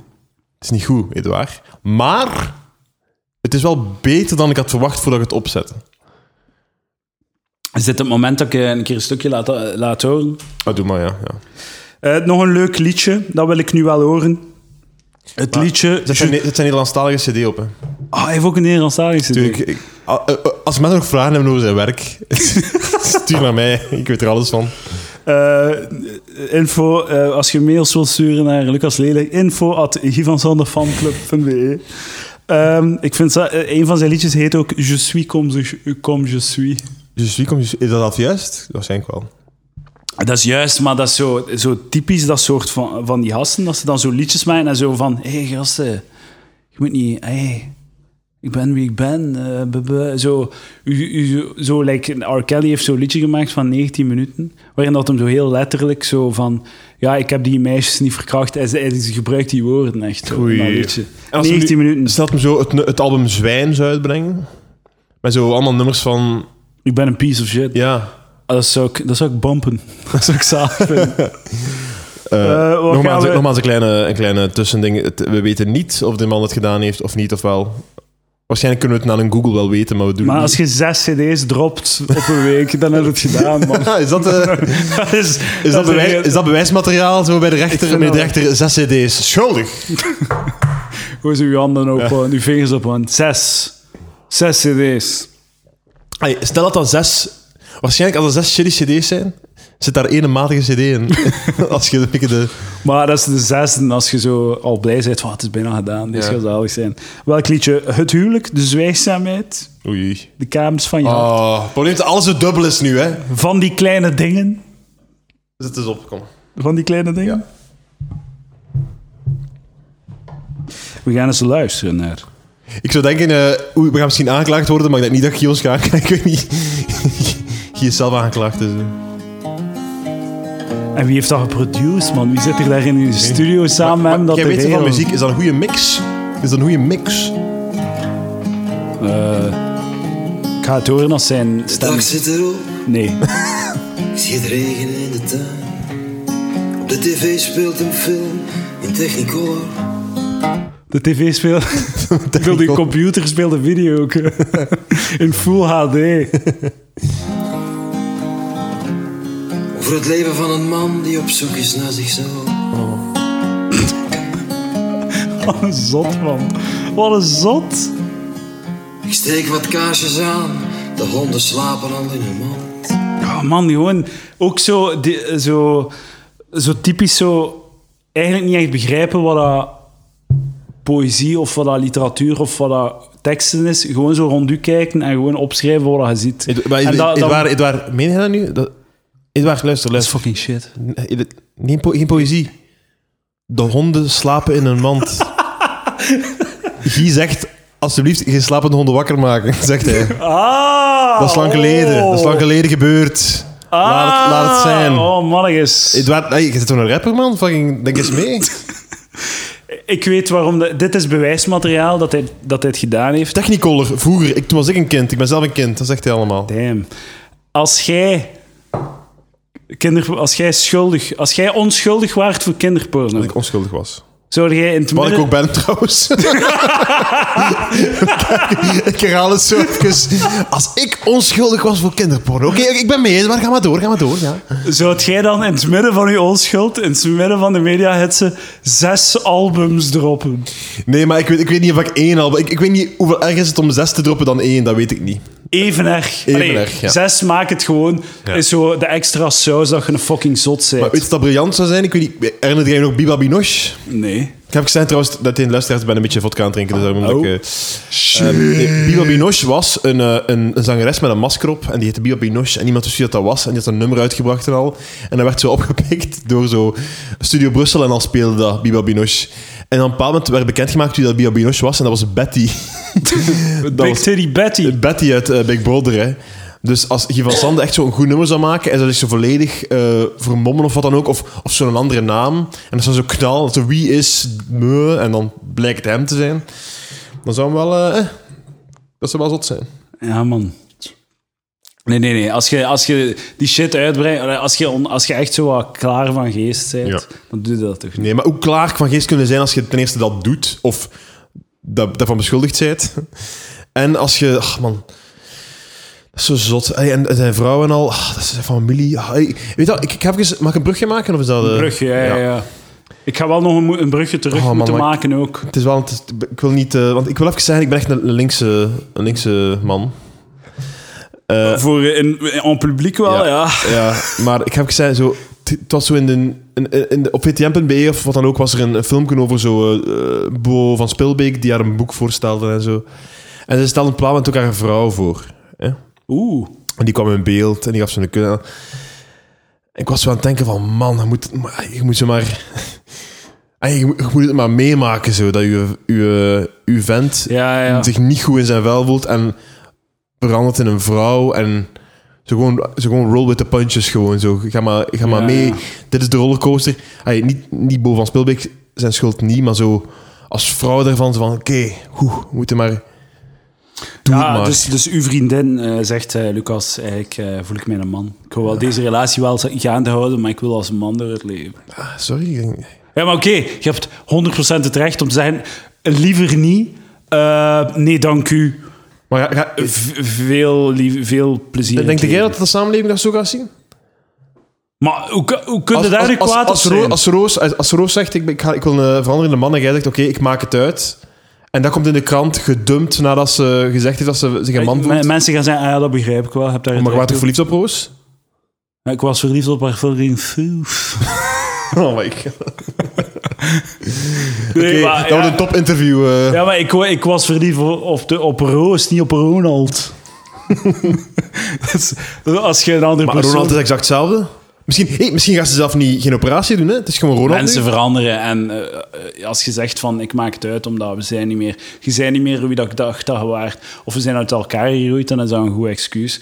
Het is niet goed, Edouard. Maar het is wel beter dan ik had verwacht voordat ik het opzette. Is dit het moment dat ik eh, een keer een stukje laat, laat horen? Ah, doe maar, ja. ja. Eh, nog een leuk liedje, dat wil ik nu wel horen. Het liedje... Zet zijn, zet zijn Nederlandstalige cd op, hè. Ah, hij heeft ook een Nederlandstalige CD. Tuurlijk, ik- ah, eh, eh, als mensen nog vragen hebben over zijn werk, stuur naar mij. Ik weet er alles van. Eh, info, als je mails wilt sturen naar Lucas Lelijk, info at givanzanderfanclub.be. Ehm ik vind dat, een van zijn liedjes heet ook Je suis comme je, comme je suis. Dus wie komt, is dat al juist? Waarschijnlijk wel. Dat is juist, maar dat is zo, zo typisch dat soort van, van die gasten, dat ze dan zo liedjes maken en zo van, hé hey, gasten, je moet niet, hey, ik ben wie ik ben. eh, zo, u, u, zo like, R. Kelly heeft zo'n liedje gemaakt van 19 minuten, waarin dat hem zo heel letterlijk zo van, ja, ik heb die meisjes niet verkracht, hij, hij gebruikt die woorden echt zo, in dat liedje. En als we 19 nu- minuten. Stel hem zo het, het album Zwijn zou uitbrengen. Met zo allemaal nummers van... Ik ben een piece of shit. Ja. Dat, zou ik, dat zou ik bumpen. Dat zou ik zalig vinden. Eh, wat nogmaals, we- nogmaals een kleine, een kleine tussending. We weten niet of de man het gedaan heeft of niet, of wel. Waarschijnlijk kunnen we het na een Google wel weten, maar we doen Maar het als je zes cd's dropt op een week, dan heb je het gedaan, man. is, dat, Dat is, is, dat bewijs, is dat bewijsmateriaal zo bij de rechter? Bij de rechter zes cd's. Schuldig. Hoe ze uw handen op, eh, uw vingers op aan. Zes. Zes cd's. Stel dat dat zes... Waarschijnlijk als er zes shitty cd's zijn, zit daar één matige cd in. als je beetje de... Maar dat is de zesde als je zo al blij bent van "Ah, het is bijna gedaan. Dit Ja. gaat zalig zijn. Welk liedje? Het huwelijk, de zwijgzaamheid, Oei. de kamers van je hart. Oh, het probleem is dat alles zo dubbel is nu, hè. Van die kleine dingen. Zet eens op, kom. Van die kleine dingen. We gaan eens luisteren naar. Ik zou denken, eh, we gaan misschien aangeklaagd worden, maar ik denk niet dat Guy ons gaat. Ik weet niet. Guy is zelf aangeklaagd, dus... En wie heeft dat geproduced, man? Wie zit er daar in de studio samen met hem? Jij weet van muziek, is dat een goede mix? Is dat een goede mix? Eh, ik ga het horen als zijn De stem. dag zit erop, Nee. ik zie het regenen in de tuin. Op de tv speelt een film in Technicolor. De tv speelt. Ik wil die computer speelt een video ook. In full HD. Over het leven van een man die op zoek is naar zichzelf. Wat een zot, man. Wat een zot. Ik steek wat kaarsjes aan, de honden slapen al in hun mand. Oh, man, gewoon ook zo, die- zo, zo typisch zo. Eigenlijk niet echt begrijpen wat dat poëzie of wat dat literatuur of wat dat teksten is. Gewoon zo rond u kijken en gewoon opschrijven wat je ziet. En dat- Edouard, meen je dat nu? Dat, Edouard, luister, Dat is luister. fucking shit. Geen, po- geen poëzie. De honden slapen in een mand. Guy zegt, alsjeblieft, geen slapende honden wakker maken, zegt hij. Ah! Dat is lang geleden. Dat is lang geleden gebeurd. Laat het, laat het zijn. Oh, mannetjes. Edouard, hey, je zit toch een rapper, man? Fucking, denk eens mee. Ik weet waarom... De, dit is bewijsmateriaal dat hij, dat hij het gedaan heeft. Technicolor, vroeger. Ik, toen was ik een kind. Ik ben zelf een kind. Dat zegt hij allemaal. Damn. Als jij... Kinder, als jij schuldig... Als jij onschuldig waart voor kinderporno, Dat ik onschuldig was. zou jij in het Wat ik ook ben, trouwens. ik herhaal het zo even. Als ik onschuldig was voor kinderporno. Oké, ik ben mee, maar ga maar door, ga maar door. Ja. Zou jij dan in het midden van je onschuld, in het midden van de mediahitsen, zes albums droppen? Nee, maar ik weet, ik weet niet of ik één album... Ik, ik weet niet hoeveel erg is het om zes te droppen dan één. Dat weet ik niet. Even erg. Even Allee, erg, ja. Zes maak het gewoon. Is zo de extra saus dat je een fucking zot bent. Maar weet je dat briljant zou zijn? Ik weet niet... Herinner jij je nog Biba Binoche? Nee. Ik heb gezegd trouwens dat in de luisteraars ben een beetje vodka aan het drinken. Dus daarom dat Oh. ik... eh, ehm, nee, Biba Binoche was een, eh, een, een zangeres met een masker op. En die heette Biba Binoche. En niemand wist wie dat was. En die had een nummer uitgebracht en al. En dat werd zo opgepikt door zo Studio Brussel. En dan speelde dat Biba Binoche. En op een bepaald moment werd bekendgemaakt wie dat Biba Binoche was. En dat was Betty. dat Big was Titty Betty. Betty uit eh, Big Brother, hè. Dus als Guy van Sande echt zo'n goed nummer zou maken en zou zich zo volledig eh, vermommen of wat dan ook, of, of zo'n andere naam, en dat zou zo knal, zo wie is me, en dan blijkt het hem te zijn, dan zou hem wel, eh, eh, dat zou wel zot zijn. Ja, man. Nee, nee, nee. Als je, als je die shit uitbrengt, als je, on- als je echt zo wat klaar van geest bent, Ja. dan doe je dat toch niet. Nee, maar hoe klaar van geest kunnen zijn als je ten eerste dat doet, of dat, daarvan beschuldigd bent. En als je, ach man, dat is zo zot. Hey, en zijn vrouw en al, ach, dat is zijn familie. hey, weet ik, ik heb even, mag ik een brugje maken? Of is dat... eh, Een brugje, ja, ja. ja. Ik ga wel nog een, brugje terug Oh, man, moeten maken ook. Het is wel, het is- ik wil niet, eh, want ik wil even zeggen, ik ben echt een linkse, een linkse man. Eh, Voor in, in publiek wel, ja. ja, maar ik heb gezegd, zo, het was zo in de, in, in de, op vtm.be of wat dan ook, was er een, een filmpje over zo, eh, Bo van Spilbeek, die haar een boek voorstelde en zo. En ze stelde een plaat met ook haar vrouw voor. Hè? Oeh. En die kwam in beeld en die gaf ze een kus. Ik was zo aan het denken van, man, je moet, je moet zo maar... Je moet, je moet het maar meemaken, zo, dat je, je, je vent Ja, ja. zich niet goed in zijn vel voelt en verandert in een vrouw en zo gewoon, zo gewoon roll with the punches gewoon zo. Ga maar, ga maar Ja, mee. Dit is de rollercoaster. Ay, niet, niet Bo van Spilbeek zijn schuld niet, maar zo als vrouw daarvan van oké, hoe we moeten maar doe Ja, maar. dus, dus uw vriendin eh, zegt, eh, Lucas, eigenlijk eh, voel ik mij een man. Ik wil wel deze relatie wel gaande houden, maar ik wil als man door het leven. Ah, sorry. Ja, maar oké, je hebt 100% het recht om te zeggen, liever niet. Nee, dank u. Maar veel, veel plezier. denk jij dat de samenleving dat zo gaat zien? Maar hoe, hoe kun je daar nu kwaad als? Roos, als, Roos, als, als Roos zegt, ik, ik, ga, ik wil een veranderende man en jij zegt, oké, ik maak het uit. En dat komt in de krant gedumpt nadat ze gezegd heeft dat ze zich een man vond. mensen gaan zeggen, ah, ja, dat begrijp ik wel. Heb daar Maar je toch verliefd op Roos? Ik was verliefd op haar fucking foef. Oh my god. Nee, maar, dat ja, wordt een topinterview. eh. ja, maar ik, ik was verliefd op, op, de, op Roos, niet op Ronald. Dus als je een andere Maar persoon... Ronald is exact hetzelfde. Misschien, hey, misschien gaat ze zelf niet, geen operatie doen, hè? Het is gewoon Ronald Mensen nu. veranderen en eh, eh, als je zegt van ik maak het uit omdat we zijn niet meer, je zijn niet meer wie dat ik dacht dat je waart, of we zijn uit elkaar gegroeid, dan is dat een goed excuus.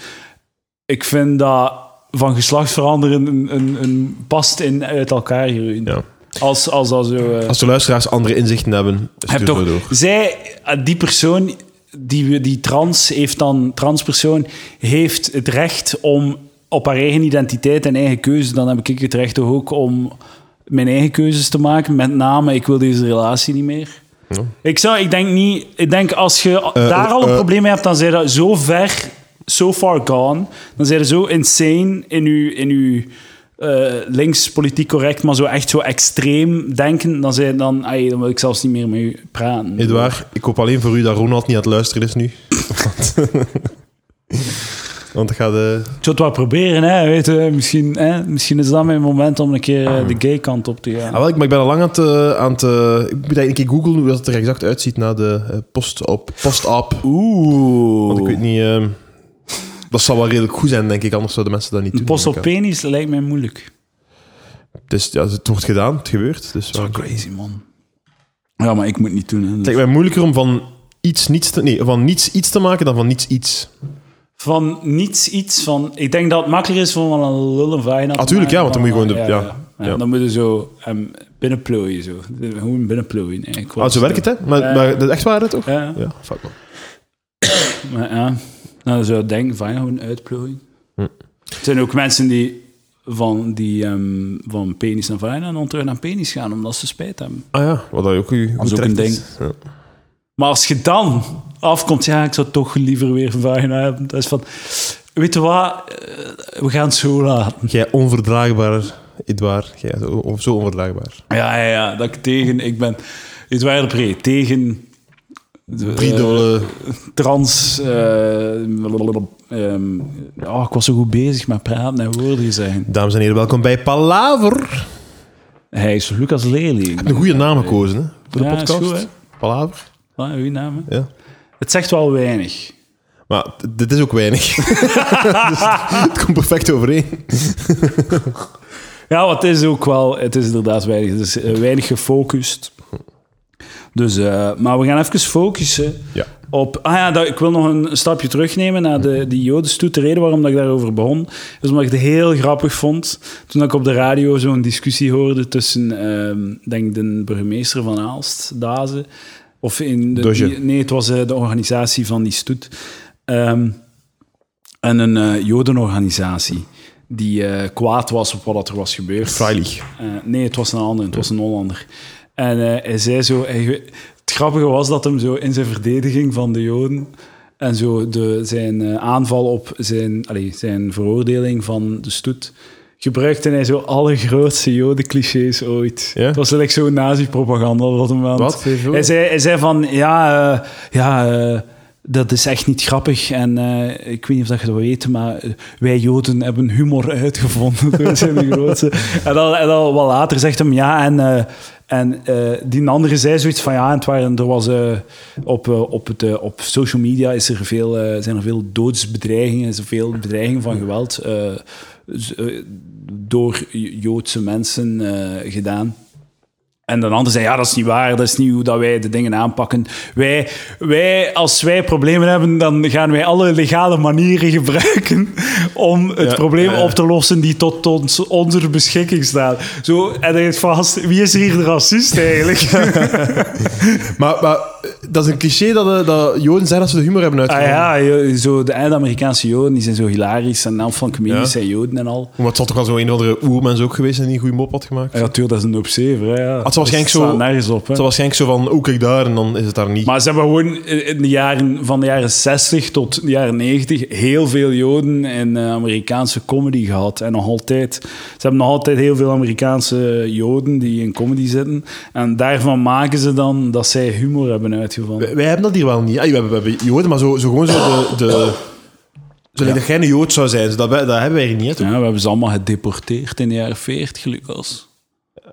Ik vind dat van geslacht veranderen een, een, een past in uit elkaar groeien. Ja. Als, als dat zo. eh, Als de luisteraars andere inzichten hebben, heb stuur toch, door. zij, eh, die persoon, die, die trans heeft dan, transpersoon, heeft het recht om op haar eigen identiteit en eigen keuze, dan heb ik het recht toch ook om mijn eigen keuzes te maken. Met name, ik wil deze relatie niet meer. Ja. Ik, zou, ik denk niet, ik denk als je daar al een eh, probleem mee hebt, dan zijn dat zo ver, so far gone. Dan zijn je zo insane in je, in uw eh, links politiek correct, maar zo echt zo extreem denken. Dan, zijn, dan, ai, dan wil ik zelfs niet meer met u praten. Edouard, ik hoop alleen voor u dat Ronald niet aan het luisteren is nu. Want- dat gaat... eh, Ik zou het wel proberen, hè. Weet je, misschien, hè. misschien is dat mijn moment om een keer eh, de gay kant op te gaan. Ah, wel, ik, maar ik ben al lang aan het... eh, aan het ik moet eigenlijk een keer googlen hoe dat het er exact uitziet na de post-op. Post-op. Oeh. Want ik weet niet... eh, dat zal wel redelijk goed zijn, denk ik. Anders zouden mensen dat niet doen. Post op penis lijkt mij moeilijk. Dus ja, het wordt gedaan, het gebeurt. Dus, Dat is wel crazy, man. Ja, maar ik moet niet doen. Hè. Het lijkt mij moeilijker om van iets niets te... Nee, van niets iets te maken dan van niets iets. Van niets iets van... Ik denk dat het makkelijker is van wel een lullen vagina te Ah, ja, want dan moet je gewoon eh, de- ja, ja, ja. Dan moet je zo um, binnenplooien, zo. Gewoon binnenplooien. eigenlijk. Ah, zo werkt het, hè? Maar, maar dat is echt waar, hè, toch? Ja, Ja, fuck man. maar ja. Nou, dan zou ik denken, vagina gewoon uitplooien. Hm. Er zijn ook mensen die van, die, ehm, van penis naar vagina en dan terug naar penis gaan, omdat ze spijt hebben. Ah ja, wat dat ook u Dat is ook een ding. Ja. Maar als je dan afkomt, ja, ik zou toch liever weer vagina hebben. Dat is van, weet je wat, Eh, we gaan het zo laten. Jij onverdraagbaar, Edouard. Jij zo, onverdraagbaar. Ja, ja, ja, dat ik tegen, ik ben, waren pre, tegen eh, trans, eh, ehm, oh, ik was zo goed bezig met praten en woorden zeggen. Dames en heren, welkom bij Palaver. Hij is Lucas Lely. Een goede naam gekozen, hè? Voor de Ja, is podcast. goed, hè? Palaver. Ah, uw naam, hè? Ja. Het zegt wel weinig. Maar dit is ook weinig. dus het komt perfect overeen. Ja, wat is ook wel, het is inderdaad weinig. Het is eh, weinig gefocust. Dus, eh, maar we gaan even focussen Ja. op... Ah ja, dat, ik wil nog een stapje terugnemen naar de, die jodenstoet. De reden waarom dat ik daarover begon, is omdat ik het heel grappig vond. Toen ik op de radio zo'n discussie hoorde tussen, ehm denk de burgemeester van Aalst, Dazen, of in de... Die- nee, het was eh, de organisatie van die stoet. Ehm, en een eh, jodenorganisatie die kwaad was op wat er was gebeurd. Freilich. Nee, het was een ander, het was een Hollander. En eh, hij zei zo... hij- het grappige was dat hem zo in zijn verdediging van de Joden en zo de, zijn eh, aanval op zijn, allee, zijn veroordeling van de stoet gebruikte hij zo alle grootste Joden-clichés ooit. Ja? Het was like zo'n nazi-propaganda op dat moment. Wat? Hij zei, hij zei van, ja, eh, ja dat is echt niet grappig. En ik weet niet of dat je dat weet, maar wij Joden hebben humor uitgevonden. Dat zijn de grootste. En dan, en dan wat later zegt hem, ja, en... en eh, die andere zei zoiets van ja, en het er was eh, op, eh, op, het, op social media is er veel, zijn er veel doodsbedreigingen, veel bedreigingen van geweld door Joodse mensen gedaan. En de ander zei, ja, dat is niet waar, dat is niet hoe dat wij de dingen aanpakken. Wij, wij, als wij problemen hebben, dan gaan wij alle legale manieren gebruiken om het Ja, probleem ja, ja. op te lossen die tot ons, onze beschikking staan. Zo, en hij heeft vast, wie is hier de racist eigenlijk? Maar, maar dat is een cliché dat, eh, dat Joden zeggen dat ze de humor hebben ah uitgevonden. ja, jo- zo de Eind-Amerikaanse Joden, die zijn zo hilarisch. En een van comedies Ja. zijn Joden en al. Maar het zal toch wel zo een of andere oermens ook geweest zijn die een goede mop had gemaakt? Ja, natuurlijk, dat is een opzever. hè, Ja. Het zal waarschijnlijk zo- nergens op. Hè. Het was waarschijnlijk zo van, oh kijk daar, en dan is het daar niet. Maar ze hebben gewoon in de jaren, van de jaren 60 tot de jaren 90 heel veel Joden in eh, Amerikaanse comedy gehad. En nog altijd. Ze hebben nog altijd heel veel Amerikaanse Joden die in comedy zitten. En daarvan maken ze dan dat zij humor hebben uitgevonden. Gevonden. Wij, wij hebben dat hier wel niet. Ah, we, hebben, we hebben Joden, maar zo, zo gewoon zo de... de zo dat jij een Jood zou zijn, dat, dat hebben wij hier niet. hè? Ja, we hebben ze allemaal gedeporteerd in de jaren 40, Lucas.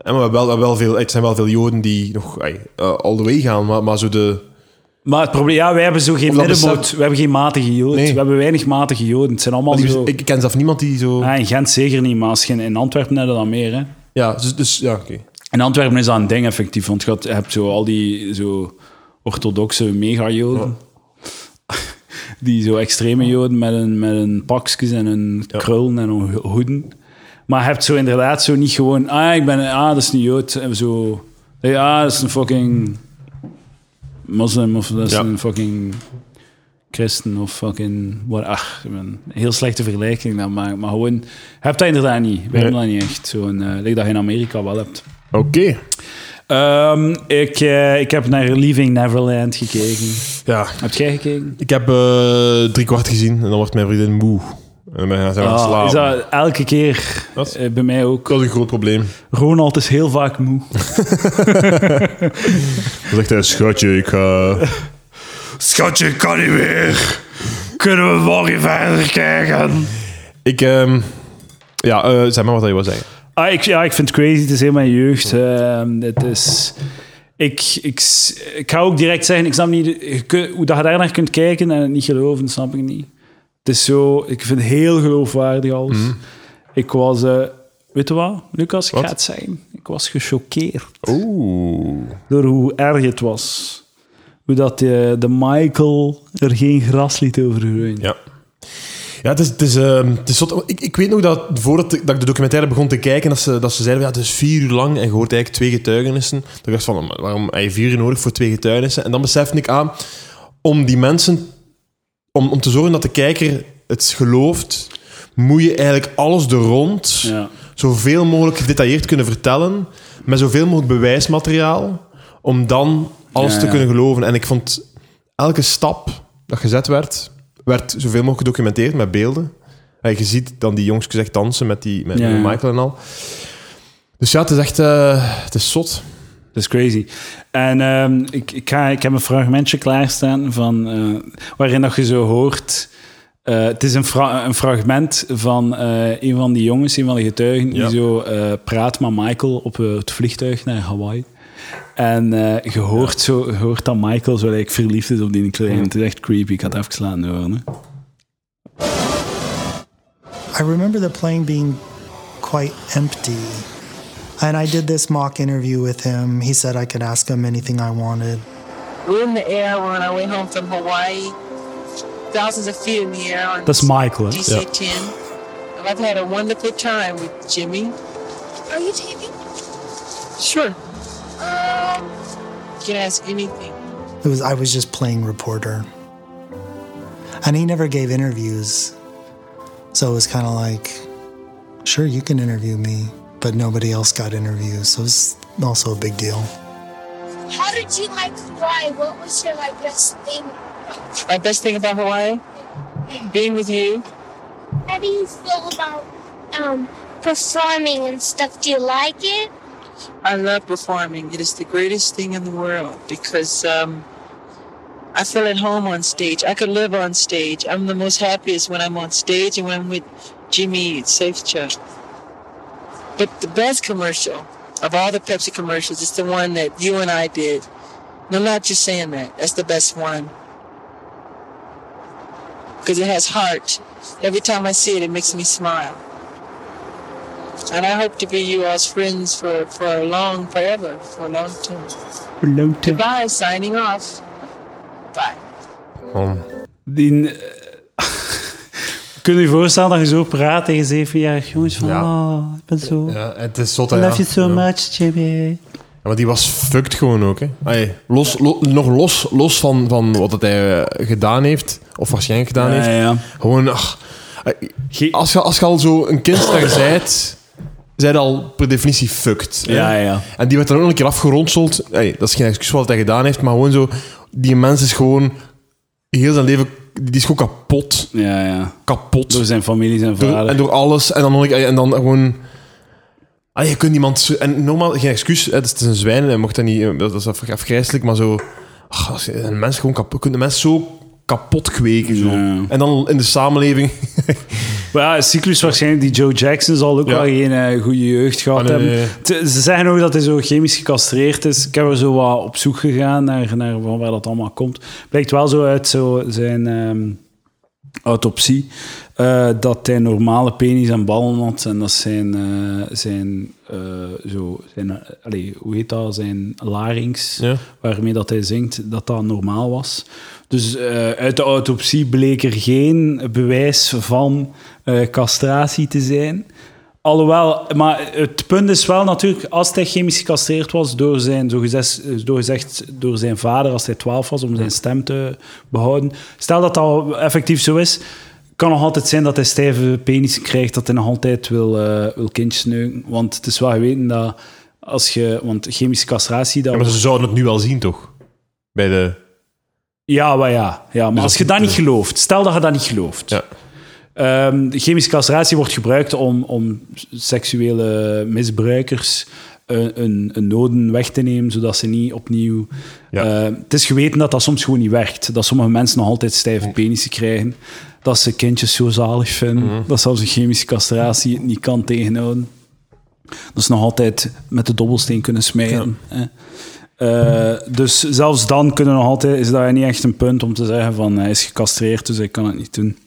En we hebben wel, we hebben wel veel, er zijn wel veel Joden die nog ay, eh, all the way gaan, maar, maar zo de... Maar het probleem, ja, wij hebben zo geen middenmoot. We hebben geen matige joden. Nee. We hebben weinig matige joden. Het zijn allemaal die- zo... ik, ken zelf niemand die zo... Ja, in Gent zeker niet, maar als je in, Antwerpen hebt, dan meer. Hè. Ja, dus, dus ja, oké. In Antwerpen is dat een ding effectief, want je hebt zo al die zo orthodoxe mega-joden. Die zo extreme joden met een, met een pakjes en een krullen en een ho- hoeden. Maar je hebt zo inderdaad zo niet gewoon... Ah, ik ben... Ah, dat is een jood. En zo... Ja, dat is een fucking... Moslim of dat is Ja. een fucking... Christen of fucking... Wat, ach, een heel slechte vergelijking dan, maar, maar gewoon... Je hebt dat inderdaad niet. We hebben dat niet echt. Zo'n... eh like dat je in Amerika wel hebt. Oké. Ehm, ik, eh, ik heb naar Leaving Neverland gekeken. Ja, Heb jij gekeken? ik heb eh drie kwart gezien en dan wordt mijn vriendin moe. En dan zijn we gaan Ah, slapen. is dat elke keer? Wat? Eh, bij mij ook. Dat is een groot probleem. Ronald is heel vaak moe. Dan zegt hij, schatje, ik ga... Schatje, ik kan niet meer. Kunnen we morgen verder kijken? Ik, ehm ja, eh zeg maar wat je wil zeggen. Ah, ik, ja, ik vind het crazy. Het is heel mijn jeugd. Ehm, het is... Ik, ik, ik ga ook direct zeggen, ik snap niet hoe dat je daar naar kunt kijken en het niet geloven, dat snap ik niet. Het is zo, ik vind het heel geloofwaardig alles. Ik was, eh, weet je wat, Lucas, ik ga het zeggen. Ik was gechoqueerd Oeh. door hoe erg het was. Hoe dat de, de Michael er geen gras liet over groeien. Ja. Ja, het is, het is, ehm, het is zot. ik, ik weet nog dat voordat ik- dat ik de documentaire begon te kijken, dat ze, dat ze zeiden, ja, het is vier uur lang en je hoort eigenlijk twee getuigenissen. Dan dacht ik van, waarom heb je vier uur nodig voor twee getuigenissen? En dan besefte ik aan, om die mensen, om, om te zorgen dat de kijker het gelooft, moet je eigenlijk alles er rond Ja. zoveel mogelijk gedetailleerd kunnen vertellen, met zoveel mogelijk bewijsmateriaal, om dan alles Ja, te kunnen geloven. En ik vond elke stap dat gezet werd, werd zoveel mogelijk gedocumenteerd met beelden. En je ziet dan die jongens echt dansen met, die, met Ja. Michael en al. Dus ja, het is echt eh, het is zot. Dat is crazy. En ehm, ik, ik, ga, ik heb een fragmentje klaarstaan van, eh, waarin dat je zo hoort... eh, het is een, fra- een fragment van eh, een van die jongens, een van de getuigen, Ja. die zo eh, praat met Michael op eh, het vliegtuig naar Hawaii. En eh, je hoort, zo, je hoort dat Michael zo like, verliefd is op die kleine. Het is echt creepy. Ik had horen. hè. I remember the plane being quite empty. And I did this mock interview with him. He said I could ask him anything I wanted. We're in the air on our way home from Hawaii. Thousands of feet in the air on Dat is Michael, hè? DC-10. And I've had a wonderful time with Jimmy. Are you taping? Sure. Can ask anything. It was I was just playing reporter. And he never gave interviews. So it was kind of like, sure, you can interview me, but nobody else got interviews. So it was also a big deal. How did you like Hawaii? What was your like best thing? My best thing about Hawaii? Being with you. How do you feel about um, performing and stuff? Do you like it? I love performing. It is the greatest thing in the world because um, I feel at home on stage. I could live on stage. I'm the most happiest when I'm on stage and when I'm with Jimmy Safe Chuck. But the best commercial of all the Pepsi commercials is the one that you and I did. I'm not just saying that. That's the best one. Because it has heart. Every time I see it, it makes me smile. And I hope to be you all's friends for, for a long, forever, for a long time. Goodbye, signing off. Bye. Die, eh, Kun je je voorstellen dat je zo praat tegen zevenjarig jongens van... Ja. Oh, ik ben zo... ja, het is zot. I love ja. you so Ja. much, Jimmy. Ja, maar die was fucked gewoon ook. Hè. Allee, los, lo- nog los, los van, van wat het hij eh, gedaan heeft, of waarschijnlijk gedaan Ja, heeft. ja. Gewoon, ach, eh, als je, als je al zo een kindster zijt, zij al per definitie fucked. hè. Ja, ja. En die werd dan ook nog een keer afgeronseld. Hey, dat is geen excuus wat hij gedaan heeft, maar gewoon zo... Die mens is gewoon... Heel zijn leven... Die is gewoon kapot. Ja, ja. Kapot. Door zijn familie, zijn Door- vader. en door alles. En dan, nog- en dan gewoon... Ah, je kunt iemand... En normaal, geen excuus. hè, Het is een zwijn. Hij mocht dat niet... Dat is af- afgrijselijk. Maar zo... ach, je een mens gewoon kapot, kunt de mens zo kapot kweken. Zo. Ja. En dan in de samenleving. Maar ja, cyclus waarschijnlijk, die Joe Jackson zal ook Ja. wel geen eh, goede jeugd gehad Ah, nee, hebben. nee. Ze zeggen ook dat hij zo chemisch gecastreerd is. Ik heb er zo wat op zoek gegaan naar, naar van waar dat allemaal komt. Blijkt wel zo uit zo zijn ehm, autopsie eh, dat hij normale penis en ballen had. En dat zijn, eh, zijn, eh, zo, zijn hoe heet dat, zijn larynx, Ja. waarmee dat hij zingt, dat dat normaal was. Dus uit de autopsie bleek er geen bewijs van castratie te zijn. Alhoewel, maar het punt is wel natuurlijk, als hij chemisch gecastreerd was door zijn, zo gezegd, door, gezegd, door zijn vader als hij 12 was, om zijn stem te behouden. Stel dat dat effectief zo is, kan nog altijd zijn dat hij stijve penis krijgt, dat hij nog altijd wil, eh, wil kindjes neuken. Want het is wel geweten dat als je, want chemische castratie, dat Ja, maar ze zouden het nu wel zien, toch? Bij de... ja, maar ja. ja maar Dus als je dat niet eh, gelooft, stel dat je dat niet gelooft. Ja. De chemische castratie wordt gebruikt om, om seksuele misbruikers een, een, een noden weg te nemen, zodat ze niet opnieuw... Ja. Eh, het is geweten dat dat soms gewoon niet werkt. Dat sommige mensen nog altijd stijve penissen krijgen. Dat ze kindjes zo zalig vinden. Mhm. Dat zelfs een chemische castratie het niet kan tegenhouden. Dat ze nog altijd met de dobbelsteen kunnen smijten. hè. Eh, dus zelfs dan kunnen nog altijd, is dat niet echt een punt om te zeggen van hij is gecastreerd, dus hij kan het niet doen.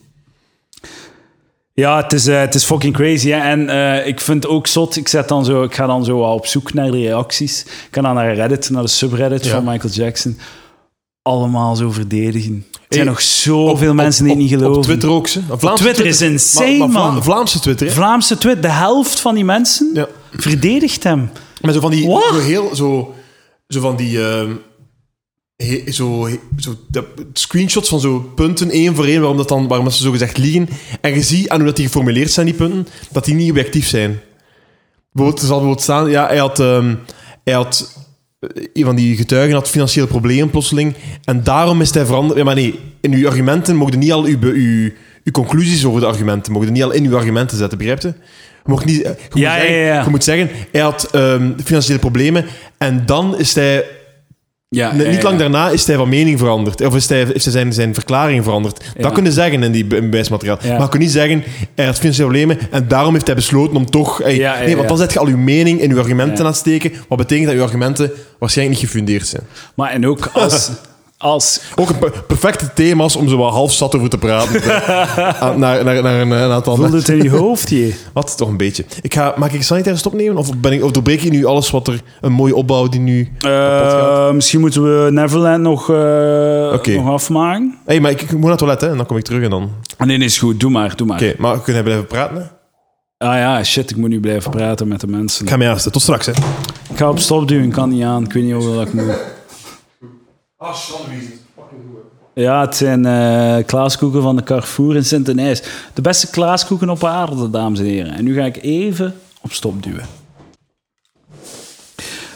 Ja, het is, eh, het is fucking crazy. Hè? En eh, ik vind het ook zot. Ik, zet dan zo, ik ga dan zo op zoek naar de reacties. Ik ga dan naar Reddit, naar de subreddit Ja. van Michael Jackson. Allemaal zo verdedigen. Er zijn Hey, nog zoveel mensen die op, het niet geloven. Op Twitter ook, ze. Op Twitter is insane, maar, man. Vlaamse Twitter, hè? Vlaamse Twitter, de helft van die mensen Ja. verdedigt hem. Maar zo van die... Zo heel... Zo, zo van die... ehm, he- zo, zo de screenshots van zo punten, één voor één, waarom, dat dan, waarom dat ze zo gezegd liegen. En je ziet aan hoe dat die geformuleerd zijn, die punten, dat die niet objectief zijn. Bijvoorbeeld, er zal bijvoorbeeld staan... Ja, hij had... ehm, hij had eh, een van die getuigen had financieel probleem plotseling. En daarom is hij veranderd. Ja, maar nee, in uw argumenten mogen niet al uw, uw, uw conclusies over de argumenten, mogen niet al in uw argumenten zetten, begrijp je? Je, mag niet, je, moet Ja, zeggen, ja, je moet zeggen, hij had ehm, financiële problemen en dan is hij, Ja, niet lang daarna, is hij van mening veranderd. Of is hij, hij zijn, zijn verklaring veranderd. Dat kun je zeggen in die be- bewijsmateriaal. Maar je kunt niet zeggen, hij had financiële problemen en daarom heeft hij besloten om toch... Nee, want dan zet je al uw mening in uw argumenten aan het steken, wat betekent dat uw argumenten waarschijnlijk niet gefundeerd zijn. Maar en ook als... als Ook een per- perfecte thema's om zo wat half zat over te praten. Ah, naar, naar, naar een, een aantal voelde het in je hoofd, je. Wat? Toch een beetje. Ik ga, mag ik sanitaire stop nemen? Of, ben ik, of doorbreek je nu alles wat er... Een mooie opbouw die nu? Eh, misschien moeten we Neverland nog, eh, Oké. nog afmaken. hey, maar ik, ik moet naar het toilet, hè. En dan kom ik terug en dan... Oké, Nee, nee, is goed. Doe maar, doe maar. maar we kunnen blijven praten, hè? Ah ja, shit, ik moet nu blijven praten met de mensen. Ik ga mij aanstaan. Tot straks, hè. Ik ga op stop duwen, ik kan niet aan. Ik weet niet hoe dat ik moet. Ah, Sandwich. Ja, het zijn eh klaaskoeken van de Carrefour in Sint-Denijs. De beste klaaskoeken op aarde, dames en heren. En nu ga ik even op stop duwen.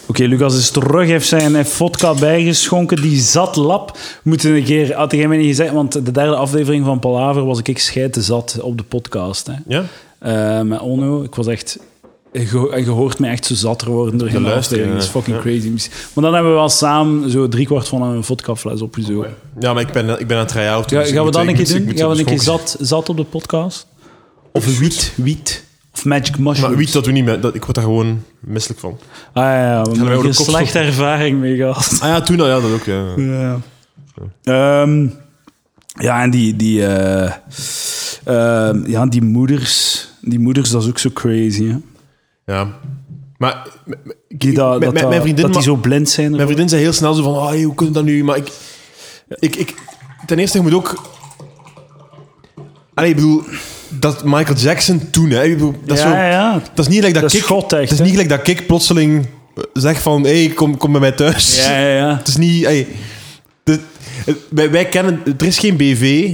Oké, Lucas is terug. Heeft zijn vodka bijgeschonken. Die zat lap. Moeten een keer... Had jij mij niet gezegd... Want de derde aflevering van Palaver was ik scheiden zat op de podcast. Hè. Ja? Eh, met Onno. Ik was echt... Je, en je hoort me echt zo zatter worden door de luisteren, aflevering. Dat is ja. fucking crazy. Maar dan hebben we wel samen zo driekwart van een vodkafles opgezogen. Ja, maar ik ben, ik ben aan het try-out. Dus gaan we dan een keer doen? Gaan we een keer zat, zat op de podcast? Of wiet, wiet. Of magic mushrooms. Maar wiet, dat doe niet meer. Dat, ik word daar gewoon misselijk van. Ah ja, we hebben een slechte ervaring mee gehad. Ah ja, toen al. Ja, dat ook, ja. Ja. Ehm, ja, en die, die, eh, ehm, ja, die moeders, die moeders, dat is ook zo crazy, hè? Ja. Maar... Die dat, dat, mijn- vriendin... dat die zo blind zijn. Mijn vriendin zei heel snel zo van, hey, hoe kun je dat nu? Maar ik, ik, ik... Ten eerste, je moet ook... Allee, ik bedoel, dat Michael Jackson toen, hè. Bedoel, dat, is ja, zo, ja. dat is niet gelijk dat, Dat echt, Dat is niet gelijk dat ik plotseling zeg van, hé, hey, kom, kom bij mij thuis. Ja, ja, ja. Het is niet... Hey, de, wij, wij kennen... Er is geen BV.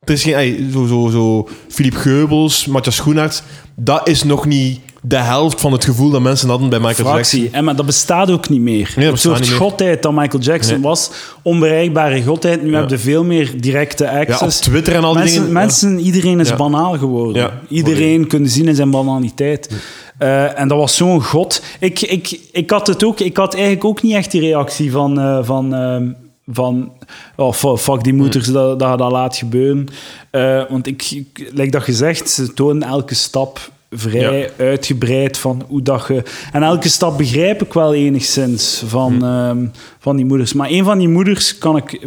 Er is geen... Hey, zo, zo, zo... Philippe Geubels, Matthias Schoenaerts. Dat is nog niet de helft van het gevoel dat mensen hadden bij Michael Fractie. Jackson. En maar dat bestaat ook niet meer. dat Een soort niet meer. godheid dat Michael Jackson Nee. was. Onbereikbare godheid. Nu heb je veel meer directe Ja, op access. Twitter en al die mensen, dingen. mensen, iedereen is banaal geworden. Iedereen kunnen zien in zijn banaliteit. Eh, en dat was zo'n god. Ik, ik, ik had het ook. Ik had eigenlijk ook niet echt die reactie van, eh, van, ehm, van oh, fu- fuck die moeders, dat, dat je dat laat gebeuren. Eh, want ik, ik, like dat gezegd, ze tonen elke stap vrij uitgebreid van hoe dat je... En elke stap begrijp ik wel enigszins van, ehm, van die moeders. Maar een van die moeders kan ik...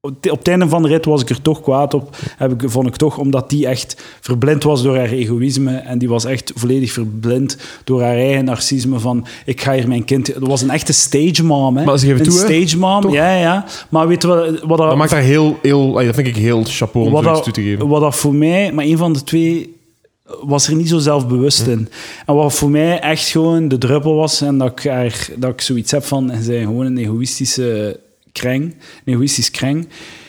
Op het einde van de rit was ik er toch kwaad op. Heb ik, vond ik toch, omdat die echt verblind was door haar egoïsme. En die was echt volledig verblind door haar eigen narcisme. Van, ik ga hier mijn kind... Dat was een echte stage mom, hè. Maar ze geven een toe, stage mom, Toch? ja, ja. Maar weet je wat... wat Dat maakt daar heel, heel... Dat vind ik heel chapeau om wat zoiets dat, toe te geven. wat dat voor mij, maar een van de twee was er niet zo zelfbewust in. En wat voor mij echt gewoon de druppel was, en dat ik, er, dat ik zoiets heb van, en zij gewoon een egoïstische kreng, een egoïstisch kreng,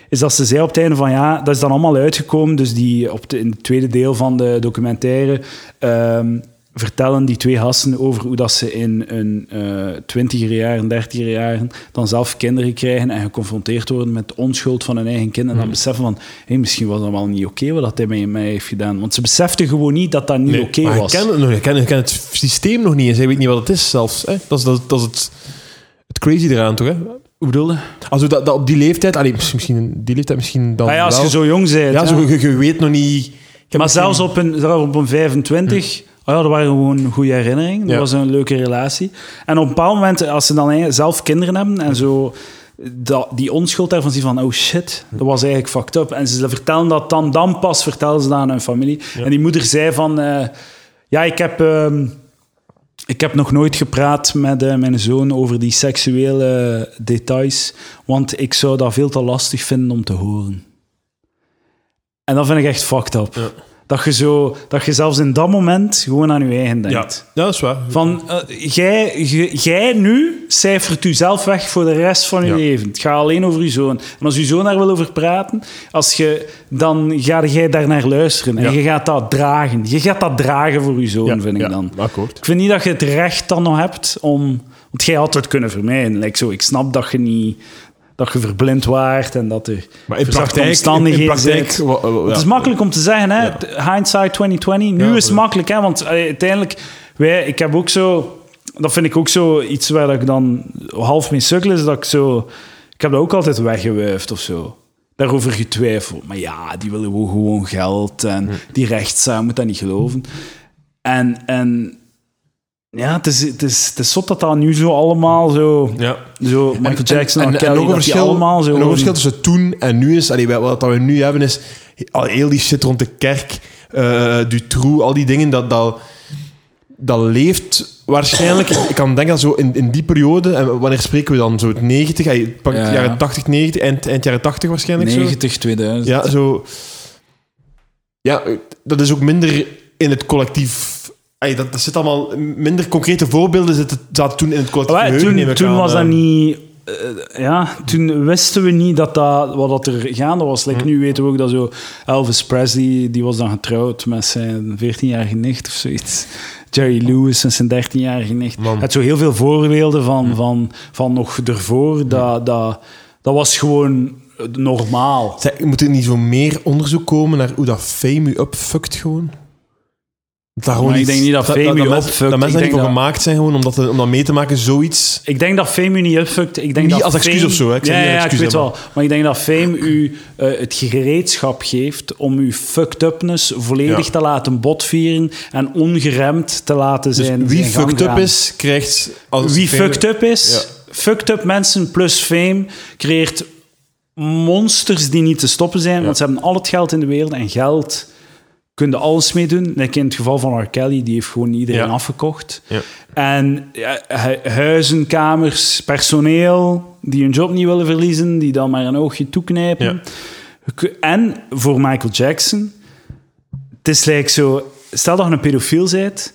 is dat ze zei op het einde van, ja, dat is dan allemaal uitgekomen, dus die, op de, in het tweede deel van de documentaire ehm, vertellen die twee gasten over hoe dat ze in hun eh twintiger jaren, dertiger jaren dan zelf kinderen krijgen en geconfronteerd worden met de onschuld van hun eigen kind en dan beseffen van, hé, misschien was dat wel niet oké wat dat hij met mij heeft gedaan. Want ze beseften gewoon niet dat dat niet Nee, oké je was. kent het nog. Je kent, je kent het systeem nog niet en zij weet niet wat het is zelfs. Hè? Dat is, dat, dat is het, het crazy eraan, toch? Hè? Hoe bedoel je? Also, dat, dat op die leeftijd... Allee, misschien die leeftijd misschien dan Ah ja, als wel. je zo jong bent. Ja, zo, je, je weet nog niet... Ik Maar zelfs op een, zelfs op een 25, oh ja, dat waren gewoon goede herinneringen. Dat Ja. was een leuke relatie. En op een bepaald moment, als ze dan zelf kinderen hebben en zo, dat, die onschuld daarvan zien van, oh shit, dat was eigenlijk fucked up. En ze vertellen dat dan, dan pas vertellen ze dat aan hun familie. En die moeder zei van, eh, ja, ik heb... ehm, ik heb nog nooit gepraat met eh, mijn zoon over die seksuele details, want ik zou dat veel te lastig vinden om te horen. En dat vind ik echt fucked up. Dat, je zo, dat je zelfs in dat moment gewoon aan je eigen denkt. ja, dat is waar. Van, eh, jij, jij- nu cijfert jezelf weg voor de rest van je Ja. leven. Het gaat alleen over je zoon. En als je zoon daar wil over praten, als je, dan ga jij daar naar luisteren. En Ja. je gaat dat dragen. Je gaat dat dragen voor je zoon, Ja, vind ik ja, dan. akkoord. Ik vind niet dat je het recht dan nog hebt om... Want jij had het kunnen vermijden. Like zo, ik snap dat je niet... Dat je verblind waart en dat er Maar in praktijk... In, in omstandigheden praktijk wa- ja. Het is makkelijk om te zeggen, hè? hindsight 2020. Nu Ja, is het ja. makkelijk, hè? want allee, uiteindelijk, wij, ik heb ook zo, dat vind ik ook zo iets waar ik dan half mee sukkel is, dat ik zo, ik heb dat ook altijd weggewuifd of zo. Daarover getwijfeld. Maar ja, die willen gewoon geld en die rechtszaak moet dat niet geloven. En, en ja, het is, het, is, het is zot dat dat nu zo allemaal zo, Ja. zo Michael Jackson en, Kelly, nog een verschil, allemaal zo... en nog een verschil tussen toen en nu is... Allee, wat we nu hebben is... Al heel die shit rond de kerk, eh Dutroux, al die dingen, dat, dat, dat leeft waarschijnlijk... ik kan denken dat zo in, in die periode... En wanneer spreken we dan? Zo het 90? Hey, pak Ja, jaren 80, 90, eind, eind jaren 80 waarschijnlijk zo. 90, 2000. Ja, zo... Ja, dat is ook minder in het collectief... Ey, dat, dat zit allemaal... Minder concrete voorbeelden zitten, zaten toen in het collectief geheugen, toen, toen aan, was eh. dat niet... eh, ja, toen wisten we niet dat dat, wat dat er gaande was. Like, Nu weten we ook dat zo Elvis Presley, die was dan getrouwd met zijn 14-jarige nicht of zoiets. Jerry Lewis en zijn 13-jarige nicht. Man. Het zo heel veel voorbeelden van, van, van nog ervoor. Dat, dat, dat was gewoon normaal. Zeg, moet er niet zo meer onderzoek komen naar hoe dat fame u upfuckt gewoon? Dat gewoon Maar ik denk niet dat fame dat, u mensen- upfuckt. Dat mensen daar niet voor dat- gemaakt zijn gewoon om dat, om dat mee te maken, zoiets. Ik denk dat fame u niet upfuckt. Ik denk Niet dat als excuus of zo, hè. Ik ja, ja, ik weet wel. Maar ik denk dat fame u eh, het gereedschap geeft om uw fucked upness volledig Ja. te laten botvieren en ongeremd te laten Dus zijn. wie zijn fucked up is, krijgt... Als Wie fame- fucked up is, fucked up mensen plus fame creëert monsters die niet te stoppen zijn, want ze hebben al het geld in de wereld en geld kunnen alles mee doen. Like in het geval van R. Kelly, die heeft gewoon iedereen Ja. afgekocht. Ja. En huizen, kamers, personeel die hun job niet willen verliezen, die dan maar een oogje toeknijpen. En voor Michael Jackson, het is like zo, stel dat je een pedofiel bent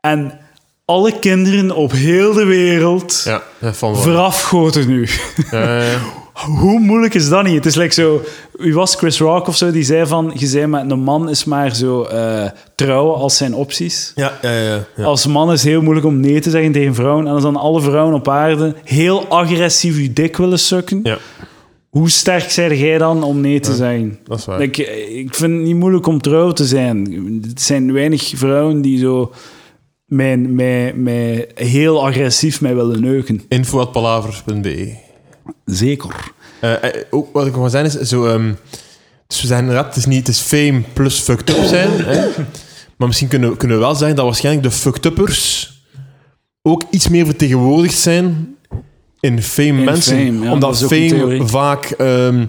en alle kinderen op heel de wereld Ja, verafgoten nu. Ja. Hoe moeilijk is dat niet? Het is like zo, wie was Chris Rock of zo, die zei van, je zei met een man is maar zo eh, trouwen als zijn opties. Ja, ja, ja, ja. Als man is het heel moeilijk om nee te zeggen tegen vrouwen. En als dan alle vrouwen op aarde heel agressief je dik willen sukken, Ja, hoe sterk zijn jij dan om nee te zeggen? dat is waar. Like, eh, ik vind het niet moeilijk om trouw te zijn. Er zijn weinig vrouwen die zo mij, mij, mij heel agressief mij willen neuken. Info.palaver.be Zeker. Eh, eh, ook wat ik wil zeggen is, zo, ehm, dus we zijn inderdaad, het is niet, het is fame plus fucked up zijn, hè? maar misschien kunnen, we- kunnen we wel zeggen dat waarschijnlijk de fucked uppers ook iets meer vertegenwoordigd zijn in fame In mensen, fame, ja, dat omdat fame vaak ehm,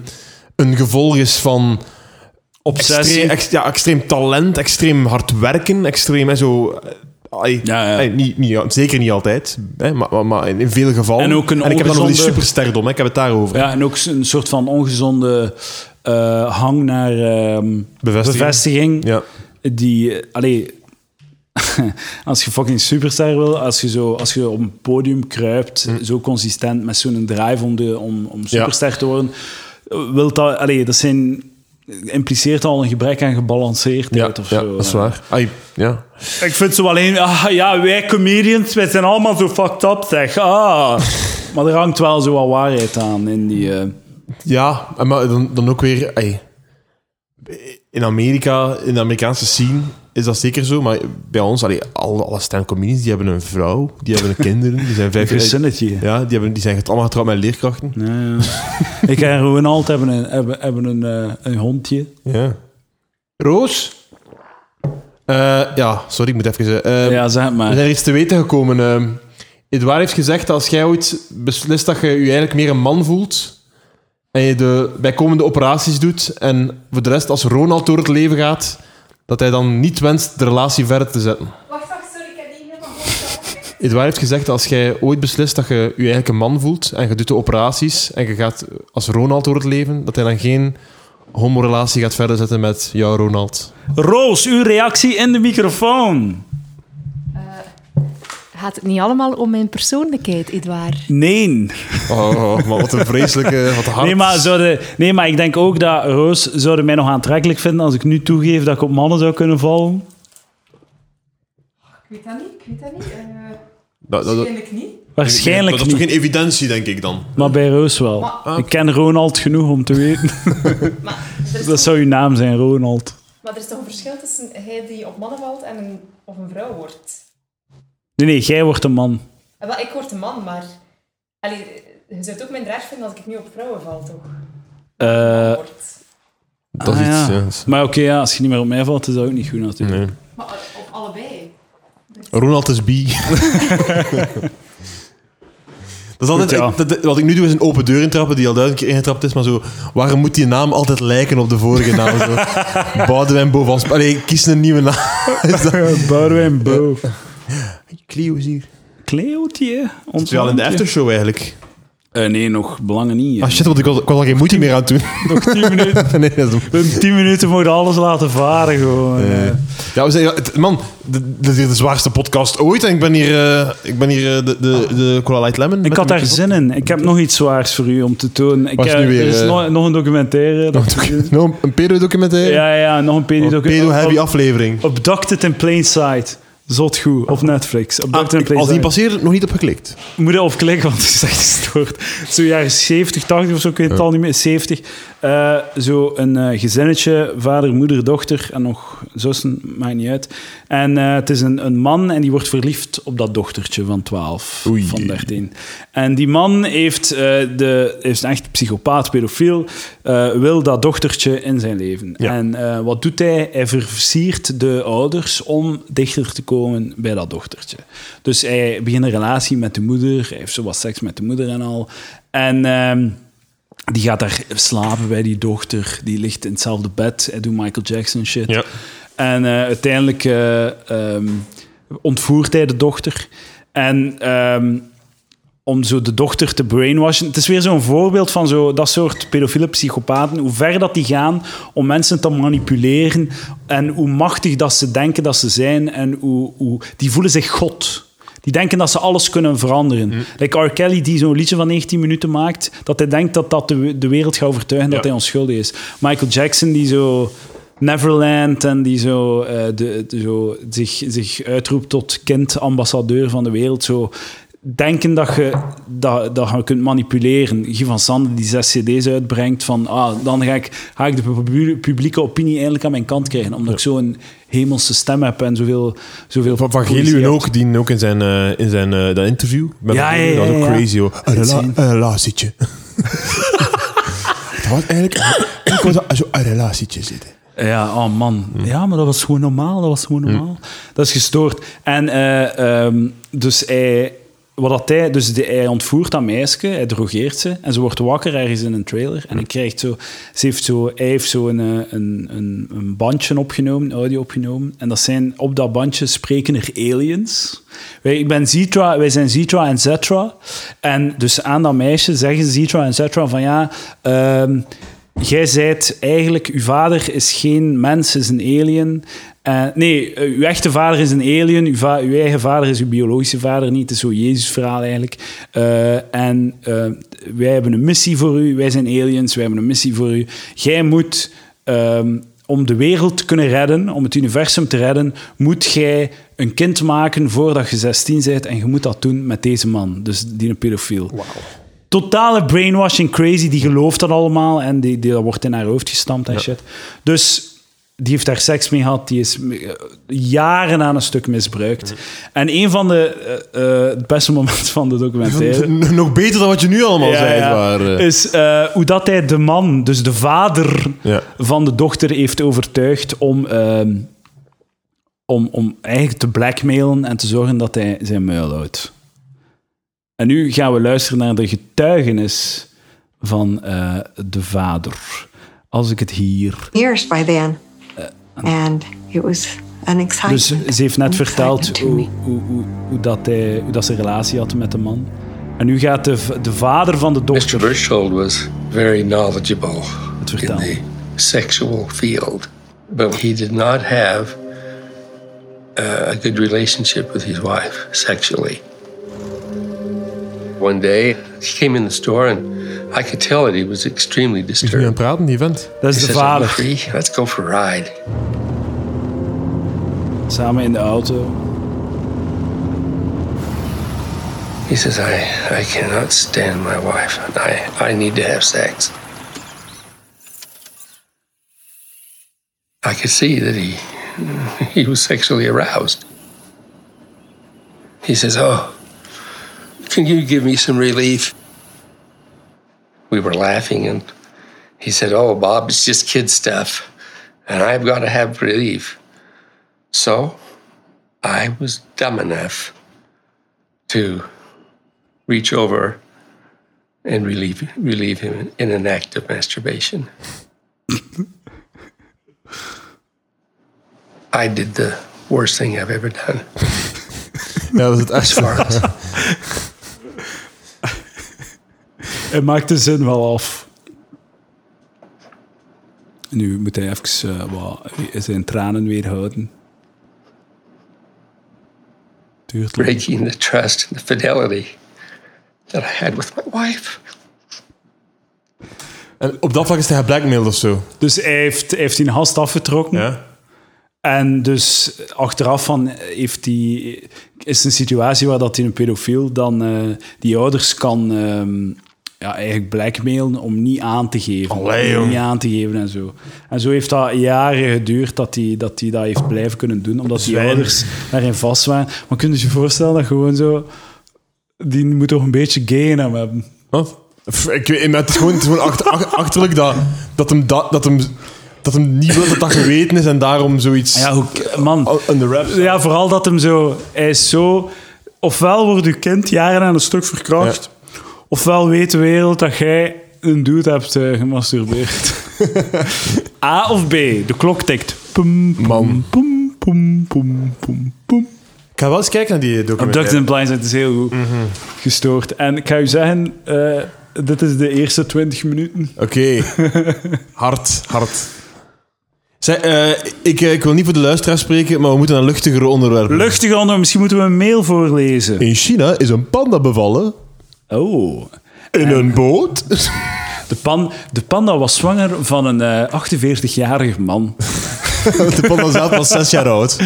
een gevolg is van Obsessie. extreem, ex- ja, extreem talent, extreem hard werken, extreem en zo. Eh, Ja, ja. niet, niet, zeker niet altijd, hè, maar, maar, in, veel gevallen. En ook een ik heb dan die ongezonde- supersterdom, hè, ik heb het daarover. Ja, en ook een soort van ongezonde eh, hang naar ehm, Bevestiging. bevestiging. Ja. Die, eh, allee, als je fucking superster wil, als je, zo, als je op een podium kruipt, zo consistent met zo'n drive om, de, om, om superster te worden, wil dat, allee, dat zijn, impliceert al een gebrek aan gebalanceerdheid Ja, of ja zo. dat is waar. Ai, ja. Ik vind zo alleen, ah, ja, wij comedians, wij zijn allemaal zo fucked up, zeg. Ah. maar er hangt wel zo wat waarheid aan in die... eh, ja, en maar dan, dan ook weer... ai, in Amerika, in de Amerikaanse scene, is dat zeker zo. Maar bij ons, allee, alle, alle comedians, die hebben een vrouw, die hebben kinderen, die zijn vijf gezinnetje. Ja, die, hebben, die zijn allemaal getrouwd met leerkrachten. Ja, ja. ik en Ronald hebben een, hebben, hebben een, eh, een hondje. Ja. Roos? Eh, ja, sorry, ik moet even... eh, ja, zeg We maar. zijn er iets te weten gekomen. eh Edouard heeft gezegd dat als jij ooit beslist dat je je eigenlijk meer een man voelt en je de bijkomende operaties doet en voor de rest als Ronald door het leven gaat, dat hij dan niet wenst de relatie verder te zetten. Wacht, wacht, sorry, ik heb niet helemaal gehoord. Edouard heeft gezegd dat als jij ooit beslist dat je je eigenlijk een man voelt en je doet de operaties en je gaat als Ronald door het leven, dat hij dan geen homorelatie gaat verder zetten met jou, Ronald. Roos, uw reactie in de microfoon. Gaat het niet allemaal om mijn persoonlijkheid, Edouard? Nee. Oh, maar wat een vreselijke... Wat hard. Nee maar, zouden, nee, maar ik denk ook dat Roos zouden mij nog aantrekkelijk vinden als ik nu toegeef dat ik op mannen zou kunnen vallen. Ik weet dat niet, ik weet dat niet. Dat- dat- dat- niet. Waarschijnlijk dat is toch niet, geen evidentie, denk ik dan? maar bij Roos wel. Maar- Ik ken Ronald genoeg om te weten. Maar dat zou uw naam zijn, Ronald. maar er is toch een verschil tussen hij die op mannen valt en een, of een vrouw wordt? Nee, nee, jij wordt een man. En wel, ik word een man, maar... Allee, je zou het ook minder erg vinden als ik nu op vrouwen val, toch? Eh. Dat is Ah, iets, ja. ja. Maar oké, ja, als je niet meer op mij valt, is dat ook niet goed natuurlijk. Nee. Maar op allebei. Ronald is bi. Dat is altijd, Goed, ja. ik- dat- wat ik nu doe is een open deur intrappen die al duizend keer ingetrapt is, maar zo, waarom moet die naam altijd lijken op de vorige naam? Zo. Boudewijn Bo van Sp- Allee, kies een nieuwe naam. Is dat- Boudewijn Bo. Clio is hier. Cleootje? Het is wel in de aftershow eigenlijk. Eh, nee, nog belangen niet. Ah shit, want ik was, ik was al geen moeite meer aan het doen. Nog tien minuten. nee, dat is We hebben tien minuten mogen alles laten varen gewoon. Eh, ja, we zijn, het- man, dit dit is de zwaarste podcast ooit. En ik ben hier, eh, ik ben hier eh, de, de, de Cola Light Lemon. met ik had de daar zin in. Ik heb nog iets zwaars voor u om te tonen. Ik, Wat is eh, nu weer, er is eh, nog, nog een documentaire. Nog een pedo-documentaire? ja, ja, nog een Een pedo-documentaire. pedo-heavy aflevering. Abducted in Plain Sight. Zot goed. Op Netflix. Ah, ik- als die passeert, nog niet op geklikt. Moet je op klikken, want het is echt gestoord. Zo jaren 70, 80 of zo, ik weet het al niet meer, 70. Eh, zo een eh, gezinnetje, vader, moeder, dochter en nog zussen, maakt niet uit. En eh, het is een, een man en die wordt verliefd op dat dochtertje van 12, Oei. van 13. En die man heeft, de, is een echt psychopaat, pedofiel, wil dat dochtertje in zijn leven. Ja. En wat doet hij? Hij versiert de ouders om dichter te komen bij dat dochtertje. Dus hij begint een relatie met de moeder, hij heeft zo wat seks met de moeder en al. En ehm, die gaat daar slapen bij die dochter, die ligt in hetzelfde bed, hij doet Michael Jackson shit. Ja. En eh, uiteindelijk eh, ehm, ontvoert hij de dochter. En ehm, om zo de dochter te brainwashen. Het is weer zo'n voorbeeld van zo, dat soort pedofiele psychopaten. Hoe ver dat die gaan om mensen te manipuleren. En hoe machtig dat ze denken dat ze zijn. En hoe, hoe, die voelen zich God. Die denken dat ze alles kunnen veranderen. Like R. Kelly, die zo'n liedje van 19 minuten maakt, dat hij denkt dat dat de, de wereld gaat overtuigen dat hij onschuldig is. Michael Jackson, die zo Neverland en die zo, eh, de, de- zo zich, zich uitroept tot kind-ambassadeur van de wereld. Zo denken dat je, dat, dat je kunt manipuleren. Guy van Sande die zes cd's uitbrengt van ah, dan ga ik, ga ik de pub- publieke opinie eigenlijk aan mijn kant krijgen. Omdat ik zo'n hemelse stem heb en zoveel... zoveel Van, ook, die ook in zijn, eh, in zijn eh, dat interview. Met Ja, dat ja, ook crazy, hoor. Een, relatietje. Dat was eigenlijk... Ik was zo een relatietje zitten. Ja, oh man. Ja, maar dat was gewoon normaal. Dat was gewoon normaal. Dat is gestoord. En eh, ehm, dus hij... Wat dat hij, dus de, hij ontvoert dat meisje, hij drogeert ze en ze wordt wakker ergens in een trailer en hij krijgt zo, ze heeft zo, hij heeft zo een, eh, een, een, bandje opgenomen, audio opgenomen en dat zijn, op dat bandje spreken er aliens. Wij, ik ben Zitra, wij zijn Zitra en Zetra en dus aan dat meisje zeggen Zitra en Zetra van ja, ehm, Jij zijt eigenlijk, uw vader is geen mens, is een alien. Eh, nee, eh, uw echte vader is een alien, uw, va- uw eigen vader is uw biologische vader niet. Het is zo Jezus-verhaal eigenlijk. Eh, en wij hebben een missie voor u, wij zijn aliens, wij hebben een missie voor u. Jij moet, ehm, om de wereld te kunnen redden, om het universum te redden, moet jij een kind maken voordat je 16 bent. En je moet dat doen met deze man, dus die een pedofiel totale brainwashing crazy. Die gelooft dat allemaal en die, die, dat wordt in haar hoofd gestampt en shit. Dus die heeft daar seks mee gehad. Die is eh, jaren aan een stuk misbruikt. En een van de eh, eh, het beste momenten van de documentaire... Nog beter dan wat je nu allemaal Ja, zei. Maar, eh, Is eh, hoe dat hij de man, dus de vader Ja. van de dochter, heeft overtuigd om, ehm, om, om eigenlijk te blackmailen en te zorgen dat hij zijn muil houdt. En nu gaan we luisteren naar de getuigenis van eh, de vader. Als ik het hier. years by then. And it was an excitement. Dus ze heeft net an verteld excitement to hoe, me. hoe, hoe, hoe, dat hij, hoe dat ze een relatie had met de man. En nu gaat de, v- de vader van de Mr. dochter was very knowledgeable het in the sexual field, but he did not have a good relationship with his wife sexually. One day, he came in the store and I could tell that he was extremely is nu aan disturbed. het praten, die vent. Dat He is de says, "Are you vader. free? Let's go for a ride. Samen in de auto. He says, I, I cannot stand my wife and I, I need to have sex. I could see that he he was sexually aroused. He says, Oh, can you give me some relief? We were laughing and he said, Oh, Bob, it's just kid stuff. And I've got to have relief. So I was dumb enough to reach over and relieve, relieve him in an act of masturbation. I did the worst thing I've ever done. Is het. As far as Hij maakt de zin wel af. Nu moet hij even eh, wat, zijn tranen weerhouden. Duurt lang. breaking the trust and the fidelity that I had with my wife. En op dat vlak is hij geblackmailed of zo. Dus hij heeft, hij heeft die gast afgetrokken. Ja. En dus achteraf van heeft hij, is het een situatie waar dat hij een pedofiel dan eh, die ouders kan ehm, ja, eigenlijk blackmailen om niet aan te geven. Allee, Om niet aan te geven en zo. En zo heeft dat jaren geduurd dat hij dat, dat heeft blijven kunnen doen, omdat die ouders daarin vast waren. Maar kun je je voorstellen dat gewoon zo... Die moet toch een beetje gay in hem hebben. Ik weet, maar het is gewoon, het is gewoon achter, ach- achterlijk dat, dat, hem dat, dat, hem, dat hem niet wil dat dat geweten is en daarom zoiets Ja, hoe, man... Ja, vooral dat hem zo... Hij is zo... Ofwel wordt uw kind jaren aan een stuk verkracht, ofwel weet de wereld dat jij een dude hebt eh, gemasturbeerd. A of B? De klok tikt. Pum, pum, Man. pum, pum, pum, pum, pum. Ik ga wel eens kijken naar die Abducted documentaire. and Blindside is heel goed gestoord. En ik ga u zeggen, eh, dit is de eerste 20 minuten. Oké. hard, hard. Zij, eh, ik, eh, ik wil niet voor de luisteraar spreken, maar we moeten naar luchtigere onderwerpen. Luchtig onder, misschien moeten we een mail voorlezen. In China is een panda bevallen Oh. in een boot. De, pan, de panda was zwanger van een eh 48-jarige man. De panda zelf was zes jaar oud.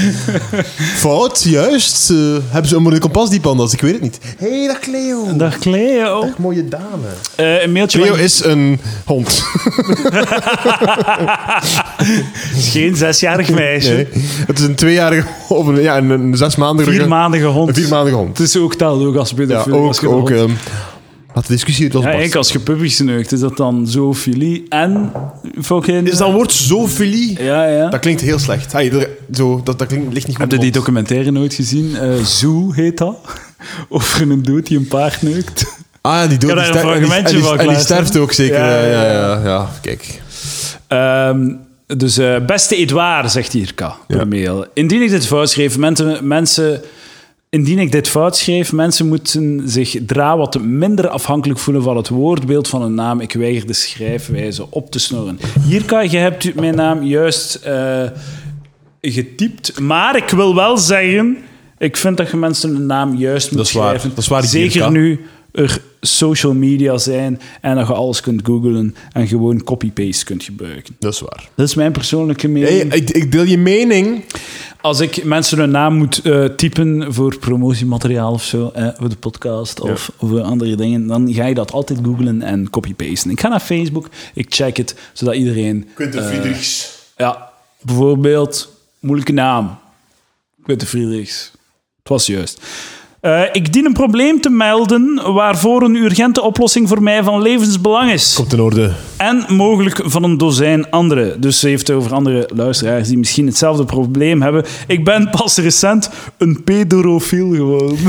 Fout, juist. Eh, hebben ze een moeilijk kompas, die panda's? Ik weet het niet. Hé, hey, dag Cleo. Dag Cleo. Dag, mooie dame. Eh, een mailtje Cleo van- is een hond. is geen zesjarig meisje. Nee. Het is een tweejarige, of een, ja, een, een zesmaandige... Viermaandige hond. Een viermaandige hond. Het is ook telt ook als Ja, pedofiel. ook, ook hond- ehm, Had de discussie het was Ja, ik als je puppies neukt, is dat dan zoofilie en fucking... Is dat woord zoofilie? Ja, ja. Dat klinkt heel slecht. Hey, er- zo, dat, dat klinkt, ligt niet goed Heb je die documentaire nooit gezien? Eh Zoo heet dat. Over een dood die een paard neukt. Ah, die dood. Ik heb daar een en die- fragmentje en die- van En die klaarstaan. sterft ook zeker. Ja, Ja, ja, ja, kijk. Ehm, dus eh, beste Edouard, zegt Jirka per Ja. mail. Indien ik dit fout schreef, mensen, indien ik dit fout schreef, mensen moeten zich dra wat minder afhankelijk voelen van het woordbeeld van een naam. Ik weiger de schrijfwijze op te snorren. Jirka, je hebt mijn naam juist eh, getypt, maar ik wil wel zeggen, ik vind dat je mensen een naam juist moet Dat is waar. schrijven. Dat is waar, Zeker nu er social media zijn en dat je alles kunt googlen en gewoon copy-paste kunt gebruiken. Dat is waar. Dat is mijn persoonlijke mening. Ik, ik deel je mening. Als ik mensen hun naam moet eh, typen voor promotiemateriaal of zo, eh, voor de podcast of voor andere dingen, dan ga je dat altijd googlen en copy-pasten. Ik ga naar Facebook, ik check het, zodat iedereen... Quinten eh, Friedrichs. Ja, bijvoorbeeld, moeilijke naam. Quinten Friedrichs. Het was juist. Eh, ik dien een probleem te melden waarvoor een urgente oplossing voor mij van levensbelang is. Komt in orde. En mogelijk van een dozijn andere. Dus ze heeft het over andere luisteraars die misschien hetzelfde probleem hebben. Ik ben pas recent een pedorofiel geworden.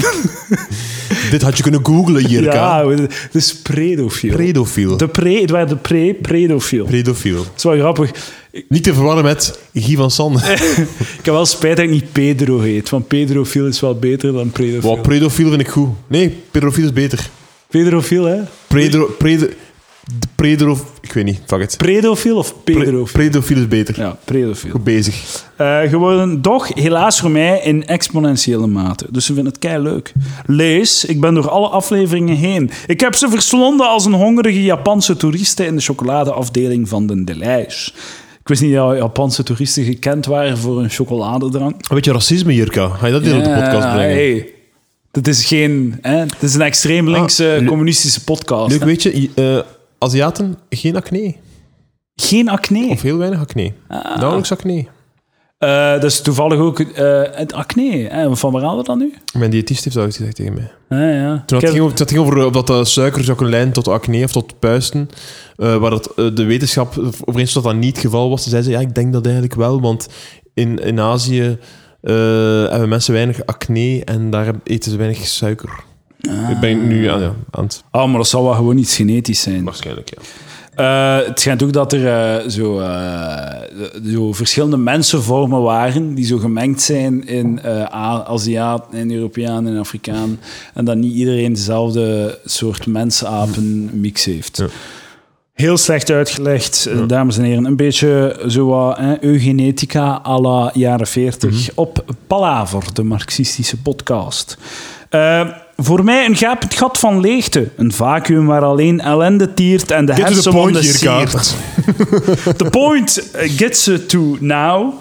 Dit had je kunnen googlen, Jirka. Ja, het is predofiel. Predofiel. De pre, het waren de pre, predofiel. Predofiel. Dat is wel grappig. Niet te verwarren met Guy van Sande. Ik heb wel spijt dat ik niet Pedro heet, want pedrofiel is wel beter dan predofiel. Wow, predofiel vind ik goed. Nee, pedofiel is beter. Pedrofiel, hè? Predro, predo, de predro, ik weet niet, fuck it. Predofiel of Pre- pedrofiel? predofiel is beter. ja, predofiel. Goed bezig. Eh, geworden, doch helaas voor mij in exponentiële mate. Dus ze vinden het kei leuk. Lees, ik ben door alle afleveringen heen. Ik heb ze verslonden als een hongerige Japanse toeriste in de chocoladeafdeling van de Delice. Ik wist niet dat Japanse toeristen gekend waren voor een chocoladedrank. Een beetje racisme, Jirka. Ga je dat hier op de podcast brengen? hey. Dat is geen... Hè, het is een extreem linkse Ah, communistische podcast. Leuk hè. weet je, eh, Aziaten, geen acne. Geen acne. Of heel weinig acne. Ah. Nauwelijks acne. Dat is toevallig ook eh, het acne. Hè. Van waar halen we dat nu? Mijn diëtist heeft dat ooit gezegd tegen mij. Ah, ja. Toen Ik het ging over, het ging over eh, dat de suiker zou kunnen leiden tot acne of tot puisten. eh, waar eh, de wetenschap over eens dat dat niet het geval was. Ze zei ze, ja, ik denk dat eigenlijk wel, want in, in Azië hebben mensen weinig acne en daar eten ze weinig suiker. Ik ben nu aan, ja, aan het... Ah, maar dat zal wel gewoon iets genetisch zijn. Waarschijnlijk, ja. Eh, het schijnt ook dat er eh, zo, eh, zo verschillende mensenvormen waren die zo gemengd zijn in A- Aziaten en Europeaan en Afrikaan. En dat niet iedereen dezelfde soort mensapen-mix heeft. Ja. Heel slecht uitgelegd, dames en heren. Een beetje zo eugenetica à la jaren 40 op Palaver, de marxistische podcast. Eh, voor mij een gapend gat van leegte. Een vacuüm waar alleen ellende tiert en de hersenwonden siert. The point eh, gets it to now.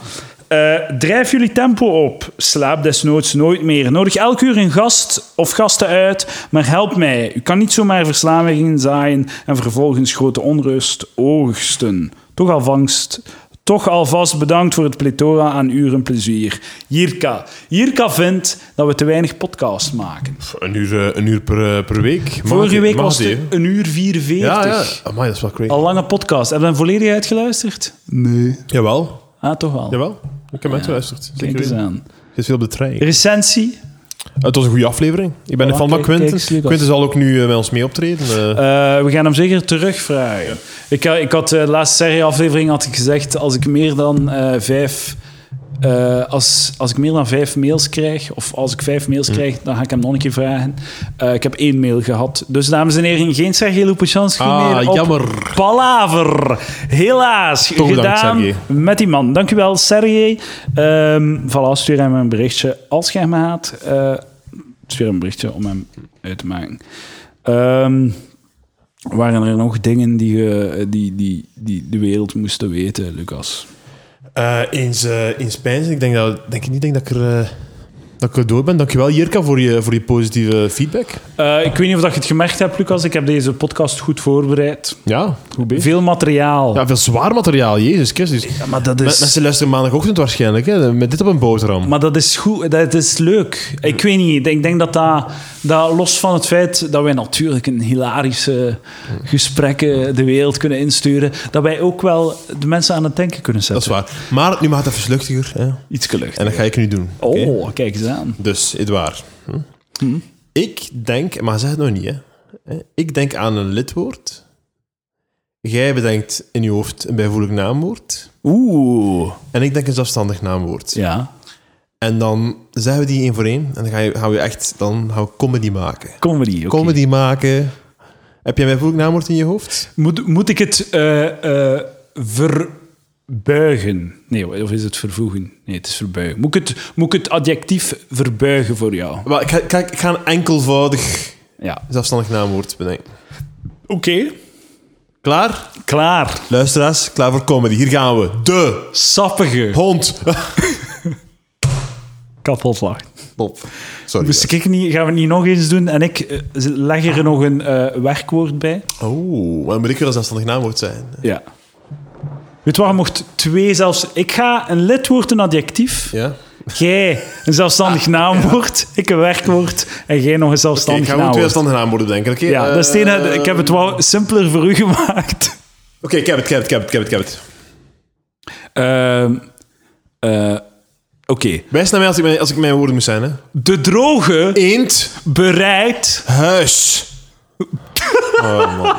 Eh, drijf jullie tempo op. Slaap desnoods nooit meer. Nodig elk uur een gast of gasten uit, maar help mij. U kan niet zomaar verslavingen zaaien en vervolgens grote onrust oogsten. Toch alvast, toch alvast bedankt voor het plethora aan uren plezier. Jirka. Jirka vindt dat we te weinig podcast maken. Een uur, eh, een uur per, eh, per week. Mag Vorige week was het even? een uur 44. Ja, ja. Amai, dat is wel crazy. Al lange podcast. Heb je hem volledig uitgeluisterd? Nee. Jawel, Ah, toch wel. jawel. Ik heb het geluisterd. Kijk Zeker eens weten. aan. Er is veel op de trein. Recensie? Het was een goede aflevering. Ik ben Voilà, een fan van kijk- Quinten. kijk eens, Lucas. Quinten zal ook nu eh, met ons mee optreden. eh. Eh, we gaan hem zeker terugvragen. Ik, ik had eh, de laatste serie-aflevering had ik gezegd: als ik meer dan eh, vijf. Eh, als, als ik meer dan vijf mails krijg, of als ik vijf mails krijg, dan ga ik hem nog een keer vragen. Eh, ik heb één mail gehad. Dus dames en heren, geen Sergej Lupachanski Ah, meer op jammer. Palaver. Helaas. Toch gedaan met die man. Dankjewel, Sergej. Ehm voilà, stuur hem een berichtje als jij hem haat. Eh, stuur hem een berichtje om hem uit te maken. Ehm, waren er nog dingen die, je- die, die, die de wereld moesten weten, Lucas? Eh, eens, eh eens pijnzen. Ik denk, dat, denk ik niet denk dat ik er... dat ik er door ben. Dankjewel, Jirka, voor je, voor je positieve feedback. Eh, ik weet niet of dat je het gemerkt hebt, Lucas. Ik heb deze podcast goed voorbereid. Ja, goed bezig. Veel materiaal. Ja, veel zwaar materiaal, Jezus Christus. Ja, maar dat is... Mensen luisteren maandagochtend waarschijnlijk, hè, met dit op een boterham. Maar dat is goed, dat is leuk. Ik weet niet, ik denk dat dat, dat los van het feit dat wij natuurlijk een hilarische gesprekken de wereld kunnen insturen, dat wij ook wel de mensen aan het denken kunnen Dat is zetten. waar. Maar nu mag het even luchtiger. Hè. Iets gelucht. En dat ga ik nu doen. Oh, kijk eens Dus, Edouard. Hm? Ik denk, maar zeg het nog niet, hè. Ik denk aan een lidwoord. Jij bedenkt in je hoofd een bijvoeglijk naamwoord. Oeh, En ik denk een zelfstandig naamwoord. ja. En dan zeggen we die één voor één. En dan ga je, gaan we echt dan gaan we comedy maken. Comedy. Comedy maken. Heb jij een bijvoeglijk naamwoord in je hoofd? Moet, moet ik het eh, eh, verbuigen? Nee, of is het vervoegen? Nee, het is verbuigen. Moet ik het, moet ik het adjectief verbuigen voor jou? Wel, ik, ga, ik ga- ik ga een enkelvoudig Ja. zelfstandig naamwoord bedenken. Oké, Klaar? klaar. Luisteraars, klaar voor comedy. Hier gaan we. De Sappige. hond. Kapot lachen. Top. Sorry. Dus ik niet, gaan we het niet nog eens doen en ik eh, leg er nog een eh, werkwoord bij. Oh, dan moet ik weer een zelfstandig naamwoord zijn. Ja. Weet je mocht twee zelfs... Ik ga een lidwoord, een adjectief. Ja? Jij een zelfstandig naamwoord, ik een werkwoord en jij nog een Oké, ik zelfstandig ga ook twee naamwoord. zelfstandige naamwoorden denken. Oké, ja, dat is het eh, ik heb het wel simpeler voor u gemaakt. Oké, ik heb het, ik heb het, ik heb het, ik heb het. Ik heb het. Ehm, eh, Oké. Wijs naar mij als ik, mijn, als ik mijn woorden moet zijn. Hè. De droge Eend, bereidt... huis. Oh, man.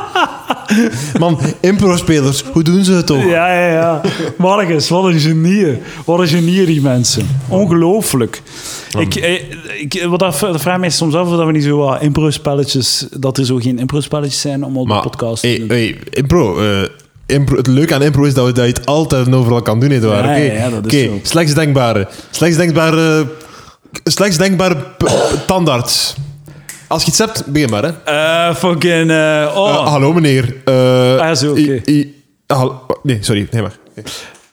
Man, impro-spelers, hoe doen ze het toch? Ja, ja, ja. Marcus, wat een genieën. Wat een genieën, die mensen. Ongelooflijk. Ik, eh, ik, wat dat, dat vraagt mij soms af of dat we niet zo wat impro-spelletjes... Dat er zo geen impro-spelletjes zijn om op de podcast te hey, doen. hey, impro, eh, impro, het leuke aan impro is dat, we, dat je het altijd en overal kan doen, Edouard. Ja, Oké, ja, zo. slechts denkbare. Slechts denkbare... Slechts denkbare tandarts. Als je iets hebt, begin maar, hè. Eh, fucking... eh, oh. Eh, hallo, meneer. Eh, Ah, ja, zo, oké. i- i- hallo- nee, sorry. Nee, maar. Oké.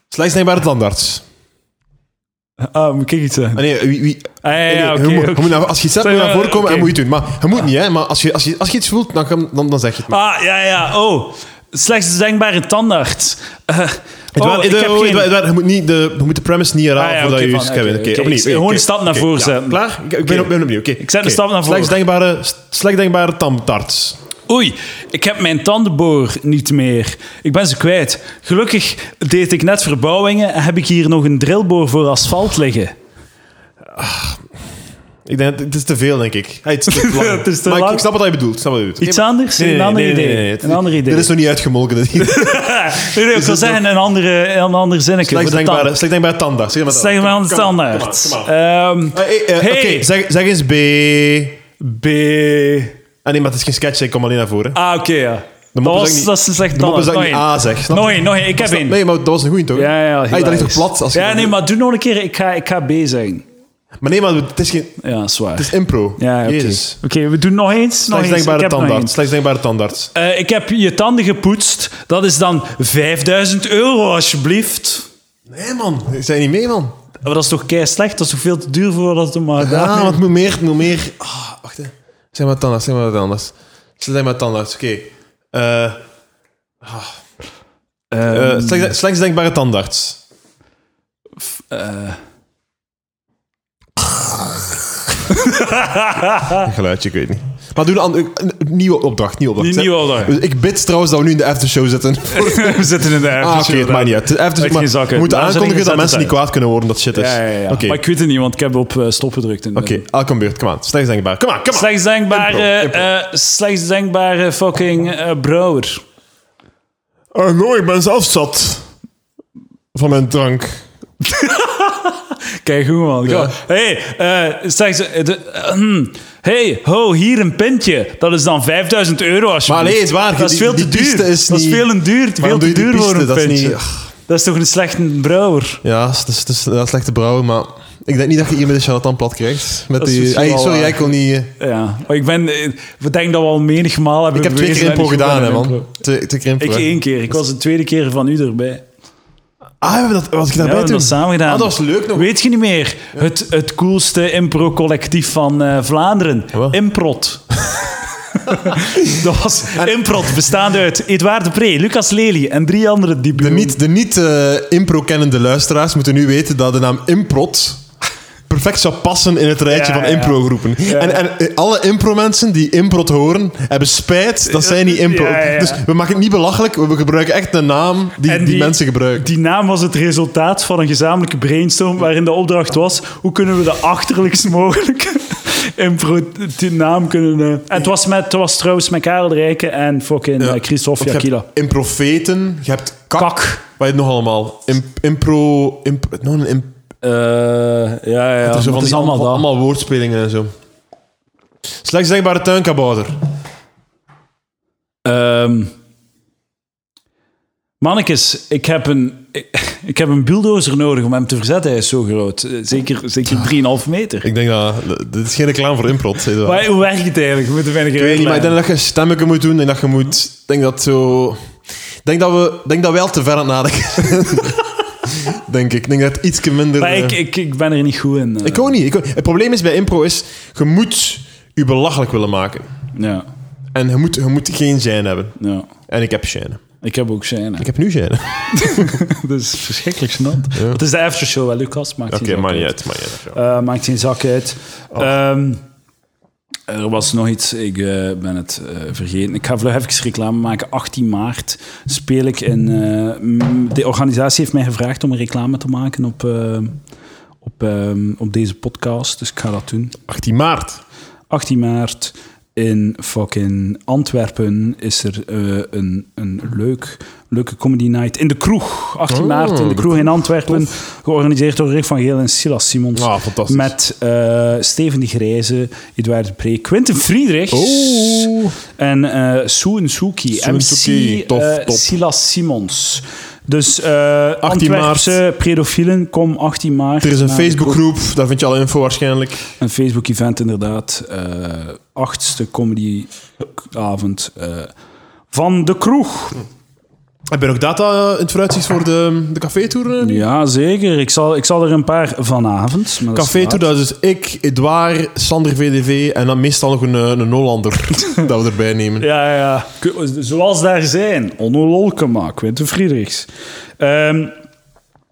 Slechts denkbare tandarts. Ah, moet ik iets zeggen? Ah, nee, wie, wie, Ah, ja, ja, nee, oké, je moet- je oké. moet naar- als je iets hebt, moet je naar voren komen en oké. moet je het doen. Maar je moet niet, hè. Maar als je, als je, als je iets voelt, dan, kan- dan, dan zeg je het maar. Ah, ja, ja. Oh. Slechts denkbare tandarts. Eh, Edouard, oh, ik heb Edouard, geen... Edouard, je, moet niet de, je moet de premise niet herhalen Ah, ja, voordat je van, opnieuw. Ik- gewoon een stap naar voren zetten. Klaar? Ik, ben, op, ben opnieuw. Oké. Ik zet een stap naar voren. Slechts denkbare, tandarts. Oei, ik heb mijn tandenboor niet meer. Ik ben ze kwijt. Gelukkig deed ik net verbouwingen en heb ik hier nog een drillboor voor asfalt liggen. Ik denk, het is te veel, denk ik. Hey, het is te lang. Het is te maar ik- lang. Ik, snap wat je bedoelt. Ik snap wat je bedoelt. Iets Oké, maar- anders? Een ander idee. Het- Een ander idee. Dit is nog niet uitgemolken. Nee, nee, ik wil zeggen een, andere, een ander zinnetje. De denkbare, tand. slechts denkbare tandarts. Zeg maar dat. Zeg maar aan de standaard. Ehm, Eh, eh, Hey. Oké, zeg, zeg eens B. B. Ah nee, maar het is geen sketch, ik kom alleen naar voren. Ah, oké, ja. Dat, mop is was, niet- dat is een slecht De mop is dat ik Nog A zeg. Nog één, nog één. Ik heb één. Nee, maar dat was een goeie toch? Ja, ja, Hey, dat ligt toch plat? Als je Ja, nee, maar doe nog een keer. Ik ga, ik ga B zeggen. Maar nee, maar het is, geen, Ja, zwaar. het is impro. Ja, oké. Jezus. Oké, we doen nog eens. Nog Slechts eens. Ik denkbare heb nog tandarts. eens. Slechts denkbare tandarts. Eh, ik heb je tanden gepoetst. Dat is dan 5000 euro, alsjeblieft. Nee, man. Ik zei niet mee, man. Maar dat is toch kei slecht? Dat is toch veel te duur voor dat te maken? Ja, want het moet meer... Het moet meer ah, wacht, hè. Zeg maar tandarts, zeg maar wat anders. Slechts denkbare tandarts, oké. Eh, eh, slechts, slechts denkbare tandarts. eh, geluidje, ik weet niet. Maar doe een, ander- een, een nieuwe opdracht. Nieuwe opdracht. Nieuwe opdracht. Dus Ik bid trouwens dat we nu in de aftershow zitten. we zitten in de Ah, aftershow. oké, het maakt niet uit. De aftershow, maar zakken. we moeten aankondigen dat mensen niet kwaad kunnen worden dat shit is. Ja, ja, ja. Oké, Maar ik weet het niet, want ik heb op eh, stop gedrukt. in de- oké. elke beurt. Kom aan. Slechts denkbaar. Kom aan, kom aan. Slechts denkbare, Impro, impro. eh, slechts denkbare fucking eh, brouwer. Oh, no, ik ben zelf zat. Van mijn drank. Kijk, goed man. Ja. Hey, eh, zeg ze, eh, de- eh, hmm. hey, ho, hier een pintje. Dat is dan 5000 euro alsjeblieft. Maar nee, het is waar. Dat is veel die te duur. is dat is niet- veel te duur, veel te je duur voor een Dat is pintje. niet- Dat is toch een slechte brouwer? Ja, dat is, dat is, is slechte brouwen, maar... Ik denk niet dat je hier met de charlatan plat krijgt. Met is die, sorry, ik wil niet... Ja, maar ik ben, we denken dat we al menigmaal hebben Ik heb twee keer impro gedaan, hè, man. Twee, twee keer impro. Ik één keer. Ik was de tweede keer van u erbij. Ah, we hebben dat, wat ik Ja, we daarbij hebben toen? dat samen gedaan. Ah, dat was leuk nog. Weet je niet meer? Het, het coolste impro-collectief van eh, Vlaanderen. Wat? Improt. dat was Improt, bestaande uit Edouard de Pre, Lucas Lely en drie andere De debuts. niet, de niet impro-kennende luisteraars moeten nu weten dat de naam Improt perfect zou passen in het rijtje Ja, van impro-groepen. En, en eh, alle impro-mensen die Improt horen, hebben spijt dat zij niet impro... Dus we maken het niet belachelijk, we gebruiken echt een naam die, die, mensen gebruiken. Die naam was het resultaat van een gezamenlijke brainstorm waarin de opdracht was hoe kunnen we de achterlijkst mogelijke impro die naam kunnen... eh, En het was, met, het was trouwens met Karel de Rijken en fucking Ja. eh, Christophe Jakila. improfeten, je hebt kak. Kak. Wat je het nog allemaal? Im- impro... Imp, nog een imp, Eh, ja, ja, het is, zo maar van het is die allemaal allemaal woordspelingen en zo. Slechts denkbare tuinkabouter. Ehm mannekes, ik heb, een, ik, ik heb een bulldozer nodig om hem te verzetten. Hij is zo groot. Eh, Zeker, zeker 3,5 meter. Ik denk dat... Dit is geen reclame voor Improt. Maar hoe werkt het eigenlijk? We moeten weinig Ik weet niet, maar ik denk dat je stemmetje moet doen en dat je moet... Ik denk dat zo... Denk dat we, denk dat wij al te ver aan het nadenken. denk ik. Ik denk dat het iets minder... Maar ik, eh, ik, ik ben er niet goed in. eh. ik ook niet. Ik ook- Het probleem is bij impro is, je moet je belachelijk willen maken. Ja, En je moet, je moet geen zijn hebben. ja. En ik heb shine. Ik heb ook shine. Ik heb nu shine. Dat is verschrikkelijk gênant. Het is de aftershow, hè, Lucas. Maakt Oké, geen zak maar niet uit. uit. Uit. Eh, maakt geen zak uit. Ehm, er was nog iets, ik eh, ben het eh, vergeten. Ik ga vlug even reclame maken. 18 maart speel ik in... eh, de organisatie heeft mij gevraagd om een reclame te maken op, op, ehm, op deze podcast. Dus ik ga dat doen. 18 maart. 18 maart in fucking Antwerpen is er eh, een, een leuk, leuke comedy night in de kroeg. 18 Oh, maart in de kroeg in Antwerpen. Georganiseerd door Rick van Geel en Silas Simons. Ah, fantastisch. Met eh, Steven de Grijze, Edouard de Pre, Quentin Friedrichs Oh. en eh Soen. Soen MC tof, top. Silas Simons. Dus eh Antwerpse pedofielen, kom 18 maart. Er is een. Facebookgroep, daar vind je alle info waarschijnlijk. Een Facebook-event, inderdaad. Eh, achtste comedyavond eh van de kroeg. Heb je nog data in het vooruitzicht voor de, de café-tour? eh? Ja, zeker. Ik zal, ik zal er een paar vanavond. maar dat is Café-tour, laat. dat is dus ik, Edouard, Sander VDV en dan meestal nog een, eh, een Hollander dat we erbij nemen. Ja, ja. Zoals daar zijn. Onno Lolkema, Quentin Friedrichs. Ehm,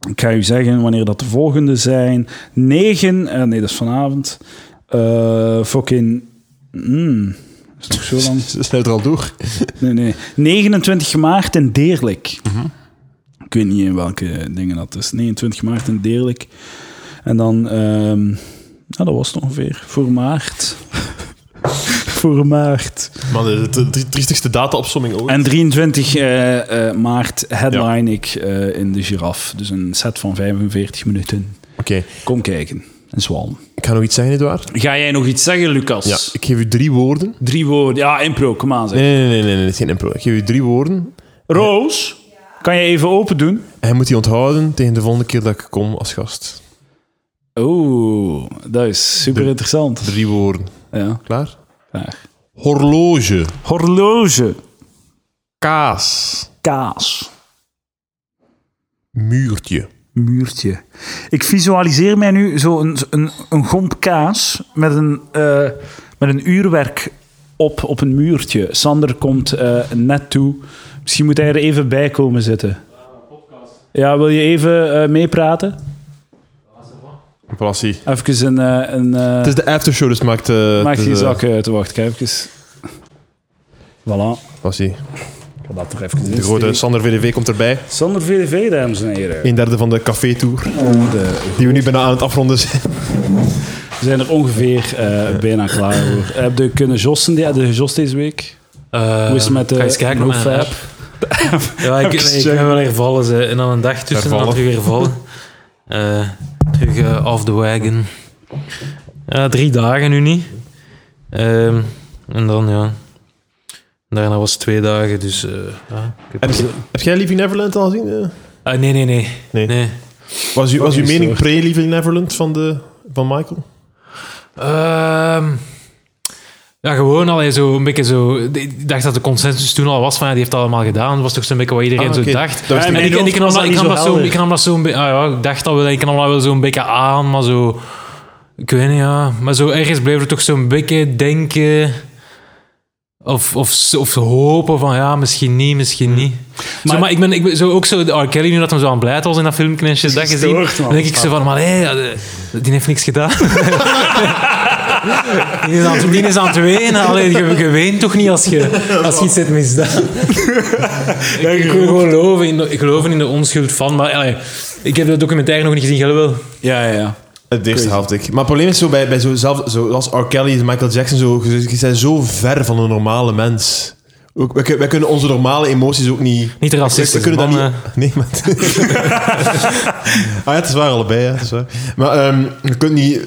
ik ga u zeggen wanneer dat de volgende zijn. 9, eh, nee, dat is vanavond. Eh fucking. Mm, is het nog zo lang? Ze er al door. Nee, nee. 29 maart in Deerlijk. Ik weet niet in welke dingen dat is. 29 maart in Deerlijk. En dan, ehm, ja, dat was het ongeveer. Voor maart. Voor maart. Maar de, de, de triestigste data-opsomming ooit. En 23 eh, eh, maart headline ik eh, in de Giraffe. Dus een set van 45 minuten. Oké, Kom kijken. En zwalm. ik ga nog iets zeggen, Edouard. Ga jij nog iets zeggen, Lucas? Ja, ik geef u drie woorden. Drie woorden. Ja, impro. Kom aan, zeg. Nee, nee, nee, nee, nee, geen impro. Ik geef u drie woorden Roos, kan je even open doen? en je moet die onthouden tegen de volgende keer dat ik kom als gast. Oeh, dat is super interessant. Drie woorden. Ja, Klaar? klaar. Horloge. Horloge. Kaas. Kaas. Muurtje. Muurtje. Ik visualiseer mij nu zo een, een, een gomp kaas met een, eh, met een uurwerk op, op een muurtje. Sander komt eh, net toe. Misschien moet hij er even bij komen zitten. Ja, wil je even eh, meepraten? Plassie. Even een... een Het is de aftershow, dus maakt... maak het je zak uit. Wacht, kijk even. Voilà. Plassie. Ik ga dat er even De grote Sander VDV komt erbij. Sander VDV, dames en heren. Een derde van de café-tour. De- Die we nu bijna aan het afronden zijn. We zijn er ongeveer eh, bijna klaar voor. Heb je kunnen jossen die, de jos deze week? Eh, Hoe is het met de ga eens kijken no naar mijn fab? app. Ja, ik, ik ben wel hervallen. Ze. En dan een dag tussen en dan terug hervallen. Eh, terug eh, off the wagon. Ja, drie dagen nu niet. Ehm, en dan, ja... Daarna was het twee dagen, dus... eh, ja, heb- jij Leaving Neverland al gezien? eh? Ah, nee, nee, nee. Nee. nee. Was, u, was uw mening er. pre-Leaving Neverland van, de, van Michael? Ehm, Ja, gewoon al zo een beetje zo. Ik dacht dat de consensus toen al was van ja, die heeft allemaal gedaan. Dat was toch zo'n beetje wat iedereen Ah, zo dacht. En ik, ik, nam dat, ik, nam dat zo, ik nam dat zo een beetje. Ah, ja, ik dacht dat wel, ik nam dat wel zo'n beetje aan, maar zo. Ik weet niet, ja. Maar zo ergens bleef er toch zo'n beetje denken. Of, of, of hopen van ja, misschien niet, misschien niet. Maar, Maar- zo, maar ik ben, ik ben zo, ook zo, R. Kelly, nu dat hem zo aan blijten was in dat filmpje en shit, dat gezien. Dan denk ik zo van, maar hé, die heeft niks gedaan. die, is aan, het- die is aan het wenen. Allee, je, je weent toch niet als je, als je iets hebt misdaan. ik, ik wil gewoon geloven in, de, ik geloof in de onschuld van. Maar allee, ik heb de documentaire nog niet gezien, jij wel? Ja, ja, ja. Het eerste helft ik. Maar het probleem is zo bij, bij zo, zelf, zoals R. Kelly en Michael Jackson, zo, je bent zo ver van een normale mens. Ook, wij, kun- wij kunnen onze normale emoties ook niet... Niet racistisch, We kunnen dat niet... Nee, maar... ah ja, het is waar allebei, ja, het is waar. Maar ehm, je kunt niet...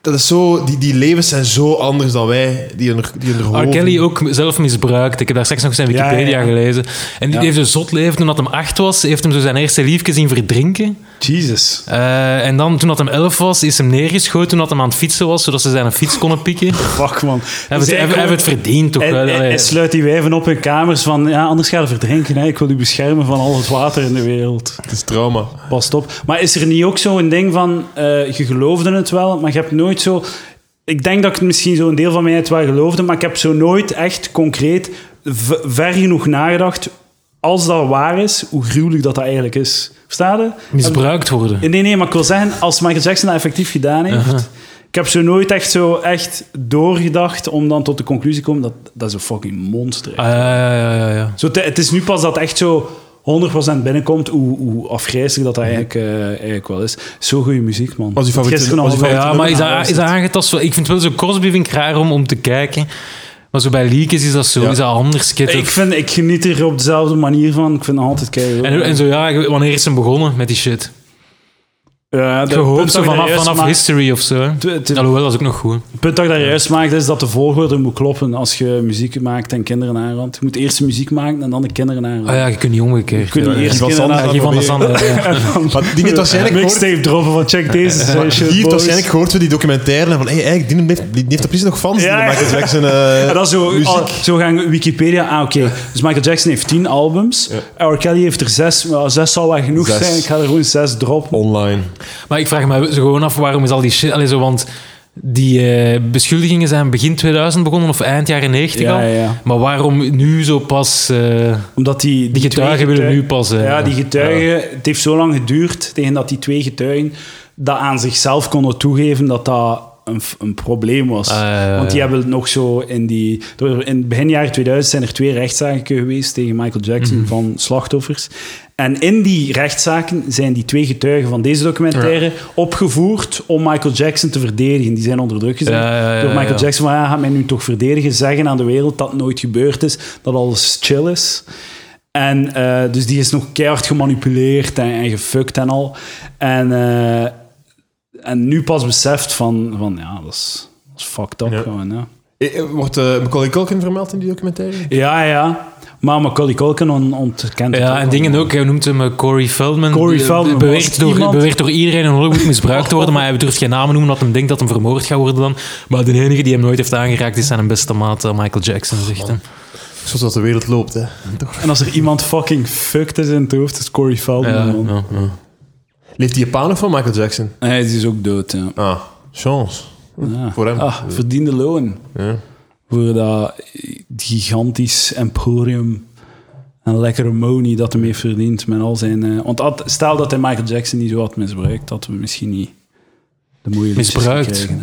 Dat is zo... Die, die levens zijn zo anders dan wij, die in, die in de R. Kelly ook zelf misbruikt. Ik heb daar straks nog zijn Wikipedia ja, ja. gelezen. En die Ja. heeft een zot leven. Toen dat hem acht was, heeft hem zo zijn eerste liefje zien verdrinken. Jesus. Eh, en dan, toen dat hem elf was, is hem neergeschoten toen dat hem aan het fietsen was, zodat ze zijn fiets konden pikken. Fuck, man. Hij heeft, heeft het verdiend, toch Hij, wel. hij- sluit die wijven op hun kamers van, ja, anders ga je verdrinken. Hè. Ik wil u beschermen van al het water in de wereld. Het is trauma. Pas op. Maar is er niet ook zo'n ding van, eh, je geloofde het wel, maar je hebt nooit zo... Ik denk dat ik misschien zo'n deel van mij het wel geloofde, maar ik heb zo nooit echt concreet ver genoeg nagedacht, als dat waar is, hoe gruwelijk dat dat eigenlijk is. Versta je? Misbruikt worden. Nee, nee, maar ik wil zeggen, als Michael Jackson dat effectief gedaan heeft... Ik heb zo nooit echt zo echt doorgedacht om dan tot de conclusie te komen dat dat is een fucking monster is. Ah, ja, ja, ja, ja. Zo, te- het is nu pas dat echt zo 100% binnenkomt hoe, hoe afgrijzelijk dat, dat eigenlijk, eh, eigenlijk wel is. Zo goede muziek, man. Was uw favoriete- Gisteren was nog uw wel- Ja, maar is dat, is dat aangetast? Ik vind wel zo Crosby vind ik raar om, om te kijken. Maar zo bij Leakers is dat zo, Ja. is dat anders. Ik Ik, vind, ik geniet er op dezelfde manier van. Ik vind het altijd keihard. en, en zo, ja, wanneer is hem begonnen met die shit? Ja, de Je hoopt punt zo vanaf, vanaf history of zo. Alhoewel, dat is ook nog goed. Het punt dat ik daar juist maakte is dat de volgorde moet kloppen als je muziek maakt en kinderen aanrandt. Je moet eerst de muziek maken en dan de kinderen aanrandt. Ah ja, je kunt niet omgekeerd. Je kunt niet Ja, eerst Guy van kinderen Sanders Ja, van der proberen. Sande. ja. Maar die heeft waarschijnlijk gehoord... Mixtape droppen van check deze. Die heeft waarschijnlijk gehoord van die documentaire en van, hey, eigenlijk, die heeft, die heeft er precies nog fans, Ja. Michael Jackson eh En dan zo, muziek. al- zo gaan Wikipedia... Ah, oké. Dus Michael Jackson heeft tien albums. R. Kelly heeft er zes. Maar zes zal wel genoeg zijn. Ik ga er gewoon zes droppen. Online. Maar ik vraag me zo gewoon af, waarom is al die shit... Allee, zo, want die eh, beschuldigingen zijn begin 2000 begonnen of eind jaren 90 Ja, al. ja. Maar waarom nu zo pas... eh, Omdat die, die getuigen willen nu pas... eh, Ja, die getuigen... Het heeft zo lang geduurd tegen dat die twee getuigen dat aan zichzelf konden toegeven dat dat een, een probleem was. Ah, Want die hebben nog zo in die... In begin jaren 2000 zijn er twee rechtszaken geweest tegen Michael Jackson Mhm. van slachtoffers. En in die rechtszaken zijn die twee getuigen van deze documentaire opgevoerd om Michael Jackson te verdedigen. Die zijn onder druk gezet Ja, ja, ja, door Michael ja. Jackson. Van, ja, gaat mij nu toch verdedigen, zeggen aan de wereld dat het nooit gebeurd is, dat alles chill is. En eh, dus die is nog keihard gemanipuleerd en, en gefukt en al. En, eh, en nu pas beseft van, van ja, dat is, dat is fucked up Ja. gewoon. Ja. Eh, eh, Wordt eh, Macaulay Culkin vermeld in die documentaire? ja, ja. Maar Macaulay Culkin on, ontkent het Ja, en dingen ook. Hij noemt hem eh, Corey Feldman. Corey Eh, Feldman, Beweert door, iemand- beweert door iedereen in Hollywood misbruikt te worden, maar hij durft geen namen noemen omdat hij denkt dat hem vermoord gaat worden dan. Maar de enige die hem nooit heeft aangeraakt is zijn beste maat eh, Michael Jackson, zegt hij. Zoals dat de wereld loopt, hè. Toch? En als er iemand fucking fucked is in het hoofd, is Corey Feldman. Ja, man. ja, ja. Leeft die Japan van Michael Jackson? Hij is dus ook dood, ja. Ah, chance. Ja. Voor hem. Ah, verdiende loon. Ja. Voor dat gigantisch emporium en lekkere money dat hij heeft verdiend met al zijn... eh, want stel dat hij Michael Jackson niet zo had misbruikt, dat we misschien niet de liedjes Misbruikt? hè.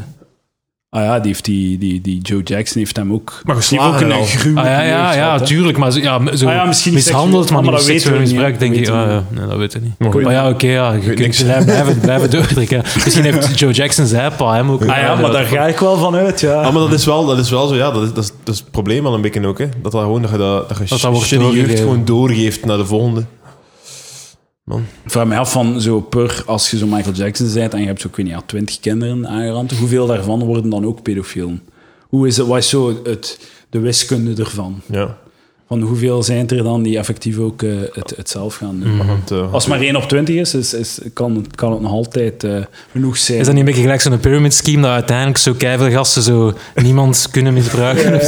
Ah ja, die, heeft die, die, die Joe Jackson heeft hem ook... Maar die heeft geslagen ook een gruwelijke Ah, ja, ja, ja, tuurlijk. Maar zo, ja, zo Ah ja, misschien niet mishandeld, maar maar niet dat seksueel weten we niet, misbruikt, denk ik. Dat Ah, ja, nee, dat weet ik niet. Maar. Maar ja, oké, ja, je kunt blijven, blijven, doortrekken. Misschien heeft Joe Jackson zijn pa hem ook... Ah ja, maar daar ga ik wel van uit, ja. Ah, maar dat is wel, dat is wel zo, ja, dat is, dat is, dat is het probleem al een beetje ook, hè. Dat, dat, gewoon, dat je, dat, dat je Dat shitty jeugd gewoon doorgeeft naar de volgende. Ik vraag me af van zo per, als je zo Michael Jackson bent en je hebt zo, ik weet niet, ja, 20 kinderen aangerand, hoeveel daarvan worden dan ook pedofielen? Hoe is het, wat is zo het, de wiskunde ervan? Ja. Van hoeveel zijn er dan die effectief ook eh, het, het zelf gaan doen. Mhm. Eh, Als het maar 1 op 20 is, is, is kan, kan het nog altijd eh, genoeg zijn. Is dat niet een beetje gelijk zo'n pyramid scheme dat uiteindelijk zo keiveel gasten zo niemand kunnen misbruiken?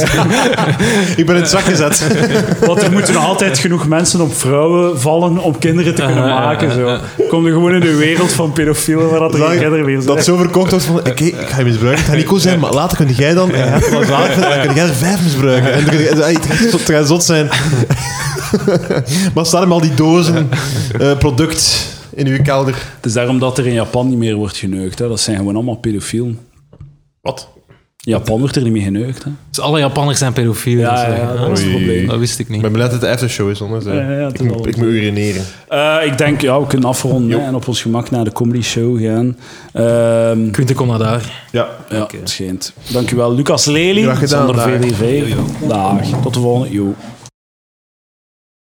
ik ben in het zak gezet. Want er moeten nog altijd genoeg mensen op vrouwen vallen om kinderen te kunnen Ah, ja, maken. ja, Zo. ja. Kom je gewoon in de wereld van pedofielen waar dat er Dat- geen kinderen meer zijn. Dat zo verkocht was van, oké, ik ga je misbruiken. Het gaat Nico zijn, maar later kun jij dan, en je hebt wat later, dan kun jij er vijf misbruiken. En dan kun je, ey, het gaat zot- zot zijn. maar staan hem al die dozen eh, product in uw kelder. Het is daarom dat er in Japan niet meer wordt geneukt. Hè. Dat zijn gewoon allemaal pedofielen. Wat? In Japan wordt er niet meer geneukt. Hè. Dus alle Japanners zijn pedofiel. Ja, dus, ja, eh, ja, dat is het probleem. Dat wist ik niet. Ik ben blij dat het de aftershow is, anders. eh. Ja, ja, het ik, is moet, ik moet urineren. Eh, ik denk, ja, we kunnen afronden hè, en op ons gemak naar de comedy show gaan. Ehm Quinten, kom naar daar. Ja. ja, het schijnt. Dankjewel, Lucas Lely. Graag gedaan, Sander dag. VDV. Dag. Tot de volgende. Jo.